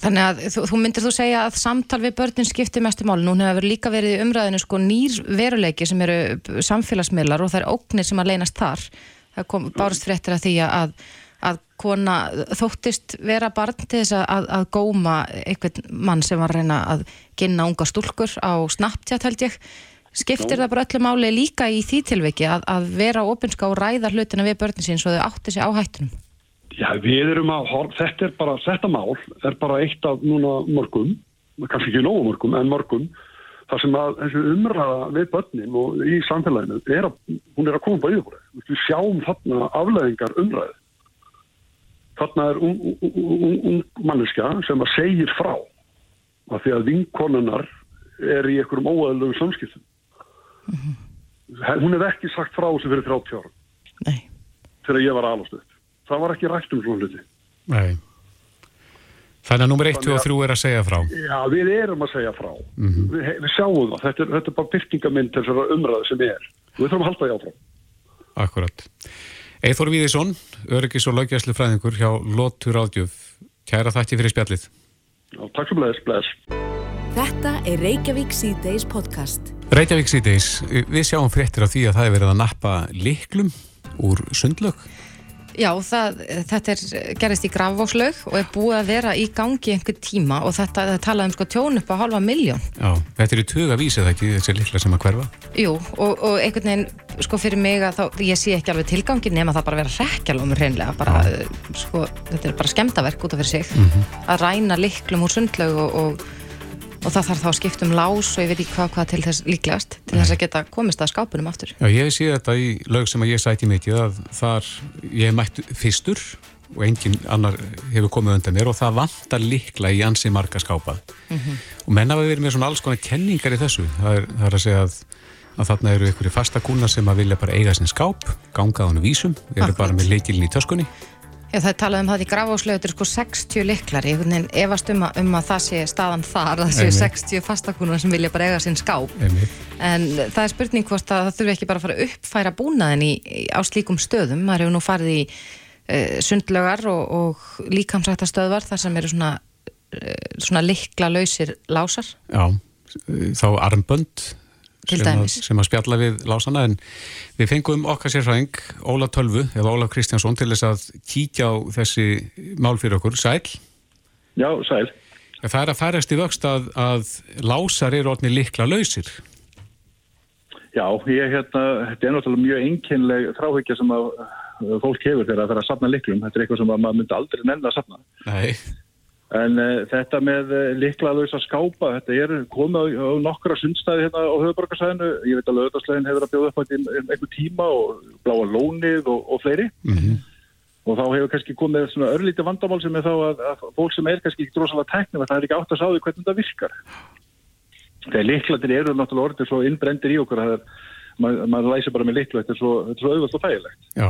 [SPEAKER 3] Þannig að þú, þú myndir þú segja að samtal við börnin skiptir mestu mál. Nún hefur líka verið í umræðinu sko nýr veruleiki sem eru samfélagsmiðlar og það er óknir sem að leynast þar. Það kom bárst fréttir að því að, að kona þóttist vera barn til þess að, að góma einhvern mann sem var að reyna að ginna unga stúlkur á Snapchat held ég. Skiptir það bara öllu máli líka í því tilviki að, að vera ofinska og ræða hlutina við börnin sín svo þau átti sig á hættunum?
[SPEAKER 9] Já, við erum að, þetta er bara, þetta mál er bara eitt af núna mörgum, kannski ekki nógu mörgum, en mörgum, þar sem að þessu umræða við börnin og í samfélaginu, er að, hún er að koma bæðið. Við sjáum þarna afleðingar umræði.
[SPEAKER 10] þarna er ung, ung, ung, ung manneska sem að segir frá af því að vinkonunnar er í einhverjum óæðilegu samskiptum. Hún hef ekki sagt frá þessu fyrir 30 ára.
[SPEAKER 3] Nei.
[SPEAKER 10] Þegar ég var alast upp. Það var ekki rætt um svona hluti.
[SPEAKER 2] Nei. Þannig að nummer 1 og 3 er að segja frá.
[SPEAKER 10] Já, við erum að segja frá. við, við sjáum það. Þetta er, þetta er bara byrtingamind þessara umræðu sem er. Við þurfum að halda því áfram.
[SPEAKER 2] Akkurat. Eithor Víðisson, öryggis og lögjæslu fræðingur hjá Lótur Ádjöf. Kæra þætti fyrir spjallið.
[SPEAKER 10] Já, takk sem bless, bless.
[SPEAKER 1] Þetta er Reykjavík C-Days podcast.
[SPEAKER 2] Reykjavík síðdeis, við sjáum fréttir af því að það er verið að nappa liklum úr sundlög.
[SPEAKER 3] Já, það, þetta er gerist í Grafvókslaug og er búið að vera í gangi einhver tíma og þetta það talaði um sko tjón upp á halva miljón.
[SPEAKER 2] Já, þetta er í tuga vísið ekki, þessi likla sem að hverfa.
[SPEAKER 3] Jú, og, og einhvern veginn, sko fyrir mig að þá, ég sé ekki alveg tilgangi nema það bara vera rekkjalómur hreinlega, bara, uh, sko, þetta er bara skemmtaverk út af fyrir sig, að ræna liklum úr sundlaug og, og, og það þarf þá að skipta um lás og ég veit ekki hvað, hvað til þess líklegast, til þess að geta komist að skápunum aftur.
[SPEAKER 2] Já, ég sé þetta í lög sem að ég sæti mikið að þar ég mætt fyrstur og engin annar hefur komið undan mér og það vantar likla í ansi marga skápa. Og menn hafa verið með svona alls konar kenningar í þessu. Það er, það er að segja að, að þarna eru ykkur fastakúna sem að vilja bara eiga sinn skáp ganga á hann vísum, eru
[SPEAKER 3] Akkurat.
[SPEAKER 2] bara með leikilin í töskunni
[SPEAKER 3] Já, það er talað um það í er sko 60 liklar, ég efast um að, um að það sé staðan þar, að það séu
[SPEAKER 2] Einmitt.
[SPEAKER 3] 60 fastakúnar sem vilja bara eiga sinn skáp.
[SPEAKER 2] Einmitt.
[SPEAKER 3] En það er spurning hvort að það þurfi ekki bara að fara að uppfæra búnaðin í, á slíkum stöðum. Maður hefur nú farið í uh, sundlögar og, og líkamsrættastöðvar þar sem eru svona, uh, svona likla lausir lásar.
[SPEAKER 2] Já, þá armbönd sem að,
[SPEAKER 3] dæmis.
[SPEAKER 2] sem að spjalla við lásana en við fengum okkar sérfræðing Óla Tölvu eða Óla Kristjánsson til þess að kíkja á þessi mál fyrir okkur, sæl
[SPEAKER 10] Já, sæl.
[SPEAKER 2] Það er að færast í vöxt að, að lásar eru orðni likla lausir
[SPEAKER 10] Já, ég hérna, þetta er náttúrulega mjög einkennleg þráhyggja sem að fólk hefur þegar það er að safna liklum. Þetta er eitthvað sem að maður myndi aldrei nenn að safna.
[SPEAKER 2] Nei,
[SPEAKER 10] En uh, þetta með uh, liklaðlösa skápa, þetta er komið á, á nokkra sundstæði hérna á höfuborgarsæðinu. Ég veit að lögðarslegin hefur að bjóða upp á einhver tíma og bláa lónið og, og fleiri. Og þá hefur kannski komið svona örlítið vandamál sem er þá að, að fólk sem er kannski ekki drosalega teknum að það er ekki átt að sáðu hvernig þetta virkar. Þegar liklatir eru náttúrulega orðið svo innbrendir í okkur að það er, maður, maður læsir bara með liklu, þetta er svo, auðvöld og þægilegt.
[SPEAKER 2] já,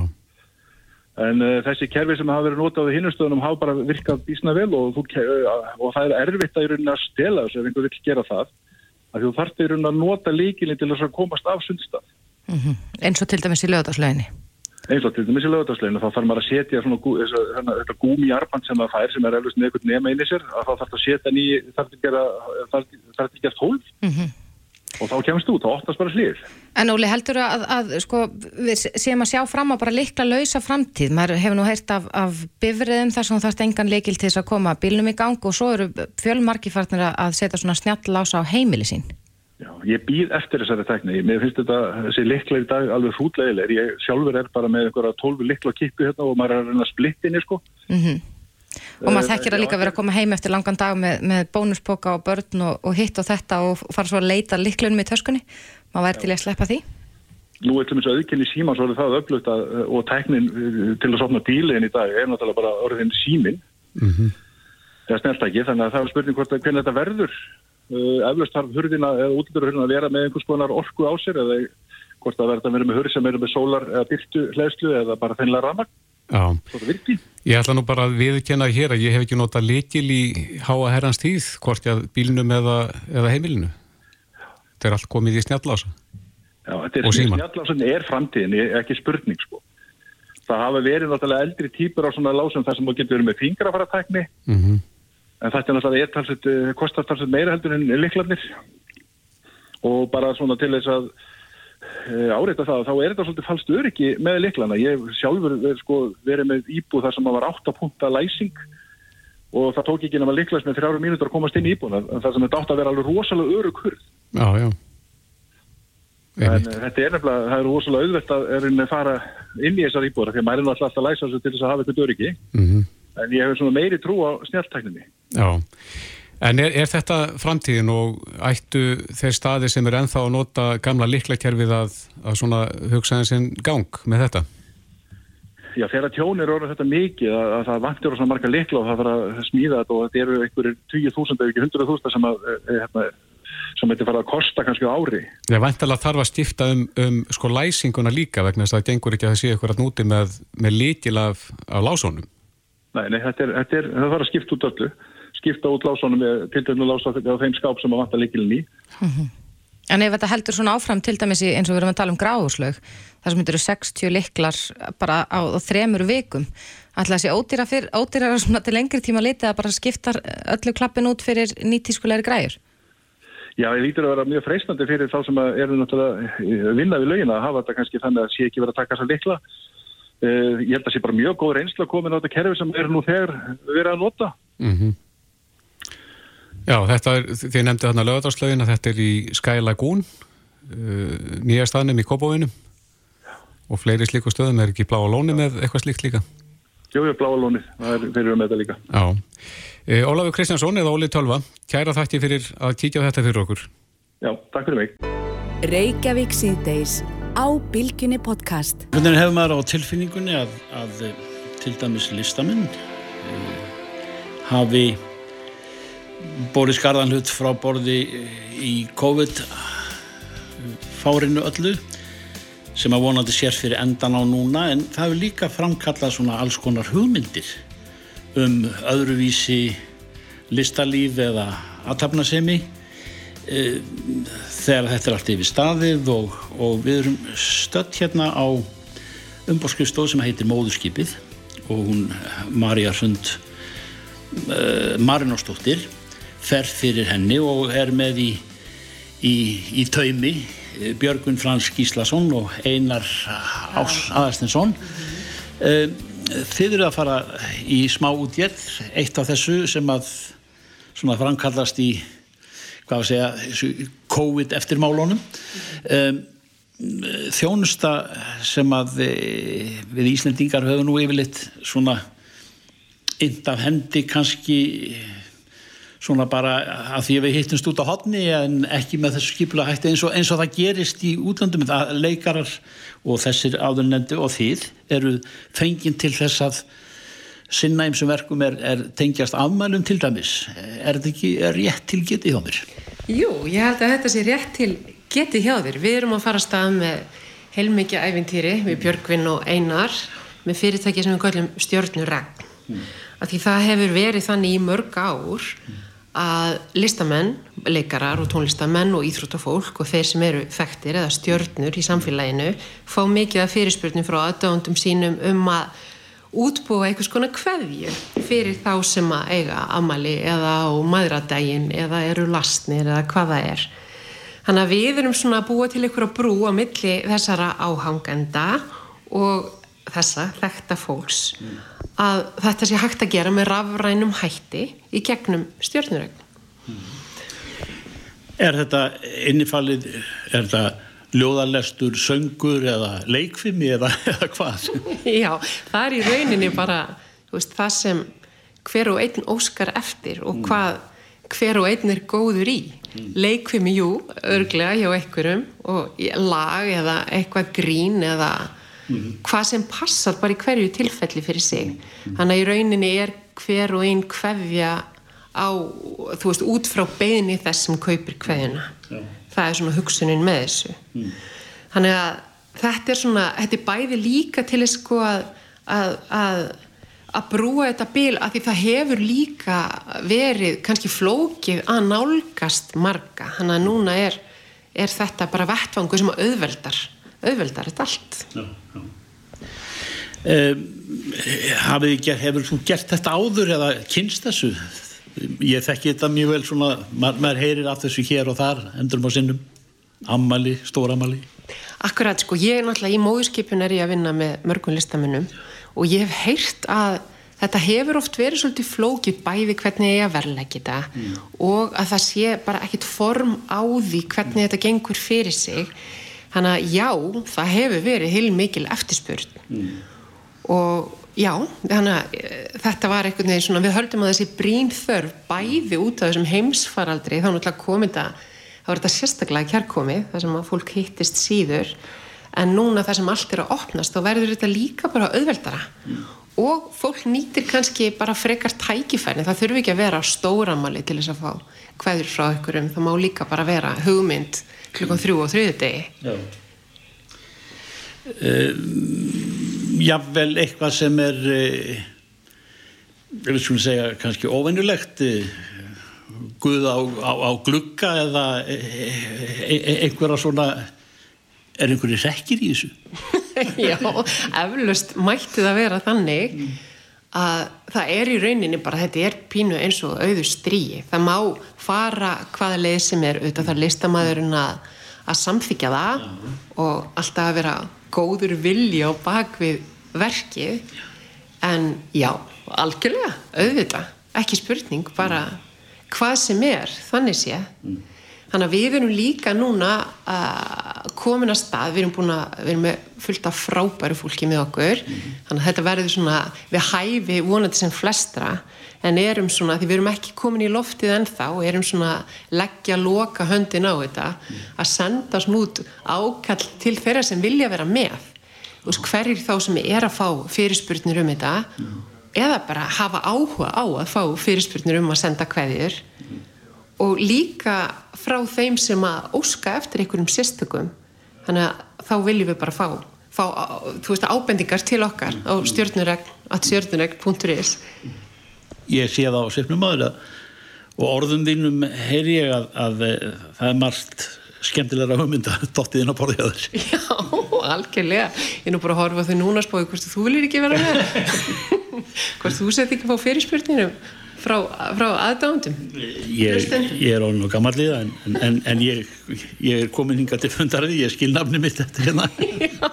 [SPEAKER 10] En uh, þessi kerfi sem hafa verið notað á hinnustöðunum hafa bara virkað bísna vel og, þú, uh, og það er erfitt að í rauninni að stela þessu ef einhver vill gera það. Því þú þarft í rauninni að nota líkilinn til þess að komast af sundstað.
[SPEAKER 3] Eins og til dæmis í lögðarslauginni.
[SPEAKER 10] Eins og til dæmis í lögadagsleginu, þá þarf maður að setja svona, þessa, þennan- þetta gúmi arband sem það fær sem er eflust eitthvað nema inn í sér, að þá þarf að setja ný, þarf að gera, þarf þarf að gera tólf og þá kemst þú, þá óttast bara hlýr.
[SPEAKER 3] En Óli, heldur að, að sko, við séum að sjá fram á bara likla lausa framtíð. Maður hefur nú heyrt af, af bifriðum þar sem þú þarft engan leikil til þess að koma bílnum í gang og svo eru fjölmarki farnir að- að setja svona snjall lása á heimili sín.
[SPEAKER 10] Já, ég býð eftir þessari tekni. Mér finnst þetta, þessi likla í dag alveg hrútlegilegir. Ég sjálfur er bara með einhverja tólfu likla kippu hérna og maður er að reyna að splittinni, sko.
[SPEAKER 3] Og maður
[SPEAKER 10] Eh,
[SPEAKER 3] þekkir að líka vera að koma heim eftir langan dag með, með bónuspoka og börn og, og hitt og þetta og fara svo að leita liklunum í töskunni. Maður væri til í að sleppa því.
[SPEAKER 10] Nú er til dæmis auðkynni síma svo er það öflugt að, og teknin uh, til að sopna bíliðin í dag er náttúrulega bara orðin símin. Það er snelt ekki, þannig að það er spurning hvort hvernig þetta verður. Uh, eflaust þarf hurðina eða útlýturhurðina að vera með einhvers konar orku á sér eða hvort það verður að vera með hurð sem eru með sólar eða byrtu hlæðslu eða bara þennlega ramag. Svo það virki.
[SPEAKER 2] Ég ætla nú bara að viðkenna hér að ég hef ekki notað leikil í háa herrans tíð, hvort ég að bílnum eða, eða heimilinu. Þetta er allt komið í snjallása.
[SPEAKER 10] Já, þetta er
[SPEAKER 2] símann.
[SPEAKER 10] snjallásun er framtíðin, ekki spurning sko. Það hafa verið náttúrulega eldri típur á svona lásum þar sem þú getur verið með fingrafaratekni
[SPEAKER 2] Mm
[SPEAKER 10] en þetta er náttúrulega er talsett, uh, kostar talsett meira heldur en liklarnir og bara svona til þess að áreita það, þá er þetta svolítið falskt öryggi með liklana. Ég sjálfur verið, sko, verið með íbúð þar sem var 8 punta læsing og það tók ekki nema liklast með þrjáru mínútur að komast inn í íbúðuna en það sem þetta átt að vera alveg rosalega örug hurð.
[SPEAKER 2] Já, já.
[SPEAKER 10] En uh, þetta er nefnilega, það er rosalega auðvelt að er að fara inn í þessar íbúður því að maður er alltaf að læsa þessu til þess að hafa eitthvað öryggi
[SPEAKER 2] Mhm.
[SPEAKER 10] en ég hef svona meiri trú á snjáltækninni.
[SPEAKER 2] Já, en er, er þetta framtíðin og ættu þeir staði sem er ennþá að nota gamla liklakerfið að, að svona hugsaðin sinn gang með þetta?
[SPEAKER 9] já, þegar tjón er orðið þetta mikið að, að það vantir á svona marga likla og það þarf að smíða þetta og þetta eru einhverjir 20.000 ef ekki 100.000 sem að, e, hérna, sem þetta fara að kosta kannski á ári.
[SPEAKER 2] Ég væntalega þarf að stifta um, um sko læsinguna líka vegna þess að það gengur ekki að það sé eitthvað að núti með, með líkil af, af lásónum.
[SPEAKER 9] Nei, nei, þetta er, þetta er, það þarf að skipta út öllu, skipta út lásónum með til dæmis lása á þeim skáp sem að vanta líkilin í.
[SPEAKER 3] En ef þetta heldur svona áfram til dæmis í, eins og við erum að tala um gráðurslög þar sem þetta eru 60 liklar bara á, á þremur vikum ætla að sé ódýra, fyr, ódýra svona til lengri tíma litið að bara skipta öllu klappin út fyrir nýtískulegri græjur?
[SPEAKER 9] Já, ég lítur að vera mjög freistandi fyrir þá sem að eru náttúrulega að vinna við lögin að hafa þetta kannski þannig að sé ekki verið að taka þessa likla uh, ég held að sé bara mjög góð reynsla komin á þetta kerfi sem eru nú þegar verið að nota.
[SPEAKER 2] Mm Já, þetta er, þið nefndi þarna lögadagslögin að þetta er í Sky Lagoon uh, nýja staðnum í Kópavóinum og fleiri slíku stöðum er ekki bláa lóni með eitthvað slíkt líka?
[SPEAKER 9] Jú, jú, bláa lónið, það er fyrir með þetta líka.
[SPEAKER 2] Já, uh, Ólafur Kristjánsson eða Óli Tölva, kæra þakki fyrir að kíkja á þetta fyrir okkur.
[SPEAKER 9] Já, takk fyrir mig.
[SPEAKER 1] Reykjavík síðdeis á Bilginni podcast.
[SPEAKER 7] Hvernig hefur maður á tilfinningunni að, að eh, til dæmis listamenn uh, hafi borið skarðan hlut frá borði í COVID fárinu öllu sem að vonandi sér fyrir endan á núna en það hefur líka framkallað svona alls konar hugmyndir um öðruvísi listalíf eða aðtapnasemi e, þegar þetta er allt yfir staðið og, og við erum stött hérna á umbórskrifstof sem heitir Móðurskipið og hún Marja Sund uh, Marinósdóttir fer fyrir henni og er með í, í, í taumi eh, Björgun Frans Gíslason og Einar Ás Aðarstinsson mm. þið eru að fara í smá útgjörð eitt af þessu sem að svona framkallast í hvað að segja, COVID eftirmálunum um, þjónusta sem að eh, við Íslendingar höfum nú yfirleitt svona ind af hendi kannski svona bara að því að við hittumst út á hodni en ekki með þessu skipula hætti eins og, eins og það gerist í útlandum það leikarar og þessir áðurnendi og þið eru fenginn til þess að sinna eins og verkum er, er tengjast afmælum til dæmis er þetta ekki er rétt til getið hjá mér?
[SPEAKER 11] Jú, ég held að þetta sé rétt til getið hjá þér við erum að fara að stað með heilmikið æfintýri við Björgvin og Einar með fyrirtæki sem við kallum stjórnuregn mm. að því það hefur verið þannig í mörg ár að listamenn, leikarar og tónlistamenn og íþróttafólk og þeir sem eru þekktir eða stjörnur í samfélaginu fá mikið af fyrirspurnum frá aðdöndum sínum um að útbúa einhvers konar kveðju fyrir þá sem að eiga amali eða á maðuradægin eða eru lastnir eða hvaða er. Þannig að við erum svona að búa til einhverja brú á milli þessara áhangenda og þessa þekta fólks að þetta sé hægt að gera með rafrænum hætti í gegnum stjórnurögn.
[SPEAKER 7] Er þetta innifallið, er þetta ljóðarlestur, söngur eða leikfimi eða, eða hvað?
[SPEAKER 11] Já, það er í rauninni bara veist, það sem hver og einn óskar eftir og hvað hver og einn er góður í. Leikfimi, jú, örglega hjá einhverjum og lag eða eitthvað grín eða mm. hvað sem passar bara í hverju tilfelli fyrir sig. Þannig að í rauninni er hver og einn hvefja á, þú veist, út frá beðni þess sem kaupir hvefjuna það er svona hugsunin með þessu. Mm. þannig að þetta er svona, þetta er bæði líka til þess sko að að, að að brúa þetta bil að því það hefur líka verið kannski flókið að nálgast marga. Þannig að núna er, er þetta bara vettfangu sem auðveldar auðveldar þetta allt. Já, já.
[SPEAKER 7] Um, gert, hefur þú gert þetta áður eða kynst þessu? Ég þekki þetta mjög vel svona, maður, maður heyrir af þessu hér og þar endurum á sinnum. Ammali, stóramali
[SPEAKER 11] Akkurat, sko, ég er náttúrulega í móðurskipun er ég að vinna með mörgum listamennum og ég hef heyrt að þetta hefur oft verið svolítið flókið bæði hvernig ég að verðlega þetta mm. og að það sé bara ekkit form á því hvernig þetta gengur fyrir sig Þannig að já, það hefur verið heil mikil eftirspurn. Mm. og já, þannig að eh, þetta var einhvern veginn svona, við höldum að þessi brín þörf bæði út af þessum heimsfaraldri, þá náttúrulega komið þetta, þá er þetta sérstaklega kærkomið, þar sem að fólk hittist síður, en núna það sem allt er að opnast þá verður þetta líka bara auðveldara. Og fólk nýtir kannski bara frekar tækifæri það þurfi ekki að vera stóramali til þess að fá hverður frá ykkurum það má líka bara vera hugmynd klukkan þrjú og þriðu degi
[SPEAKER 7] Já. Jafnvel eitthvað sem er uh, við skulum segja kannski óvennulegt uh, guð á, á, á glugga eða e, e, e, einhverja svona er einhverju rekkir í þessu?
[SPEAKER 11] Já, eflaust mætti það vera þannig að það er í rauninni bara, þetta er pínu eins og auður stríi. Það má fara hvaða leið sem er, auðvitað þarf listamæðurinn að, að samþykja það og alltaf að vera góður vilja á bakvið verkið en já, algjörlega, auðvitað, ekki spurning, bara hvað sem er, þannig sé. Þannig að við erum líka núna uh, komin að stað, við erum búin að, við erum með fullt af frábæru fólki með okkur, þannig að þetta verður svona, við hæfi vonandi sem flestra, en erum svona, því við erum ekki komin í loftið ennþá, erum svona leggja loka höndin á þetta, að senda svona út ákall til þeirra sem vilja vera með, og hverjir þá sem er að fá fyrirspurnir um þetta, eða bara hafa áhuga á að fá fyrirspurnir um að senda hverjir, og líka frá þeim sem að óska eftir einhverjum sérstökum. Þannig að þá viljum við bara fá, fá þú veist, ábendingar til okkar á stjórnuregn.is
[SPEAKER 7] Ég sé það á sefnum aður að og orðum þínum heyri ég að, að, að það er margt skemmtilega hugmynda dottiðinn á borðiðaður
[SPEAKER 11] Já, algjörlega. Ég er nú bara að horfa þau núna spói hvort þú viljir ekki vera með. Hvort þú sett ekki fá fyrirspurningum frá, frá aðdándum
[SPEAKER 7] ég, ég er ánum og gammallið en, en, en ég, ég er komin hinga til fundarði, ég skil nafni mitt eftir hérna.
[SPEAKER 11] Já,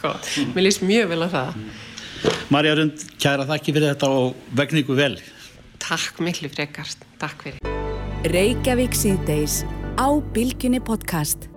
[SPEAKER 11] gott, mér líst mjög vel á það.
[SPEAKER 7] Marja Rund, kæra þakki fyrir þetta og vegningu vel.
[SPEAKER 11] Takk miklu frekast, takk fyrir.
[SPEAKER 1] Reykjavík síðdeis á Bilginni podcast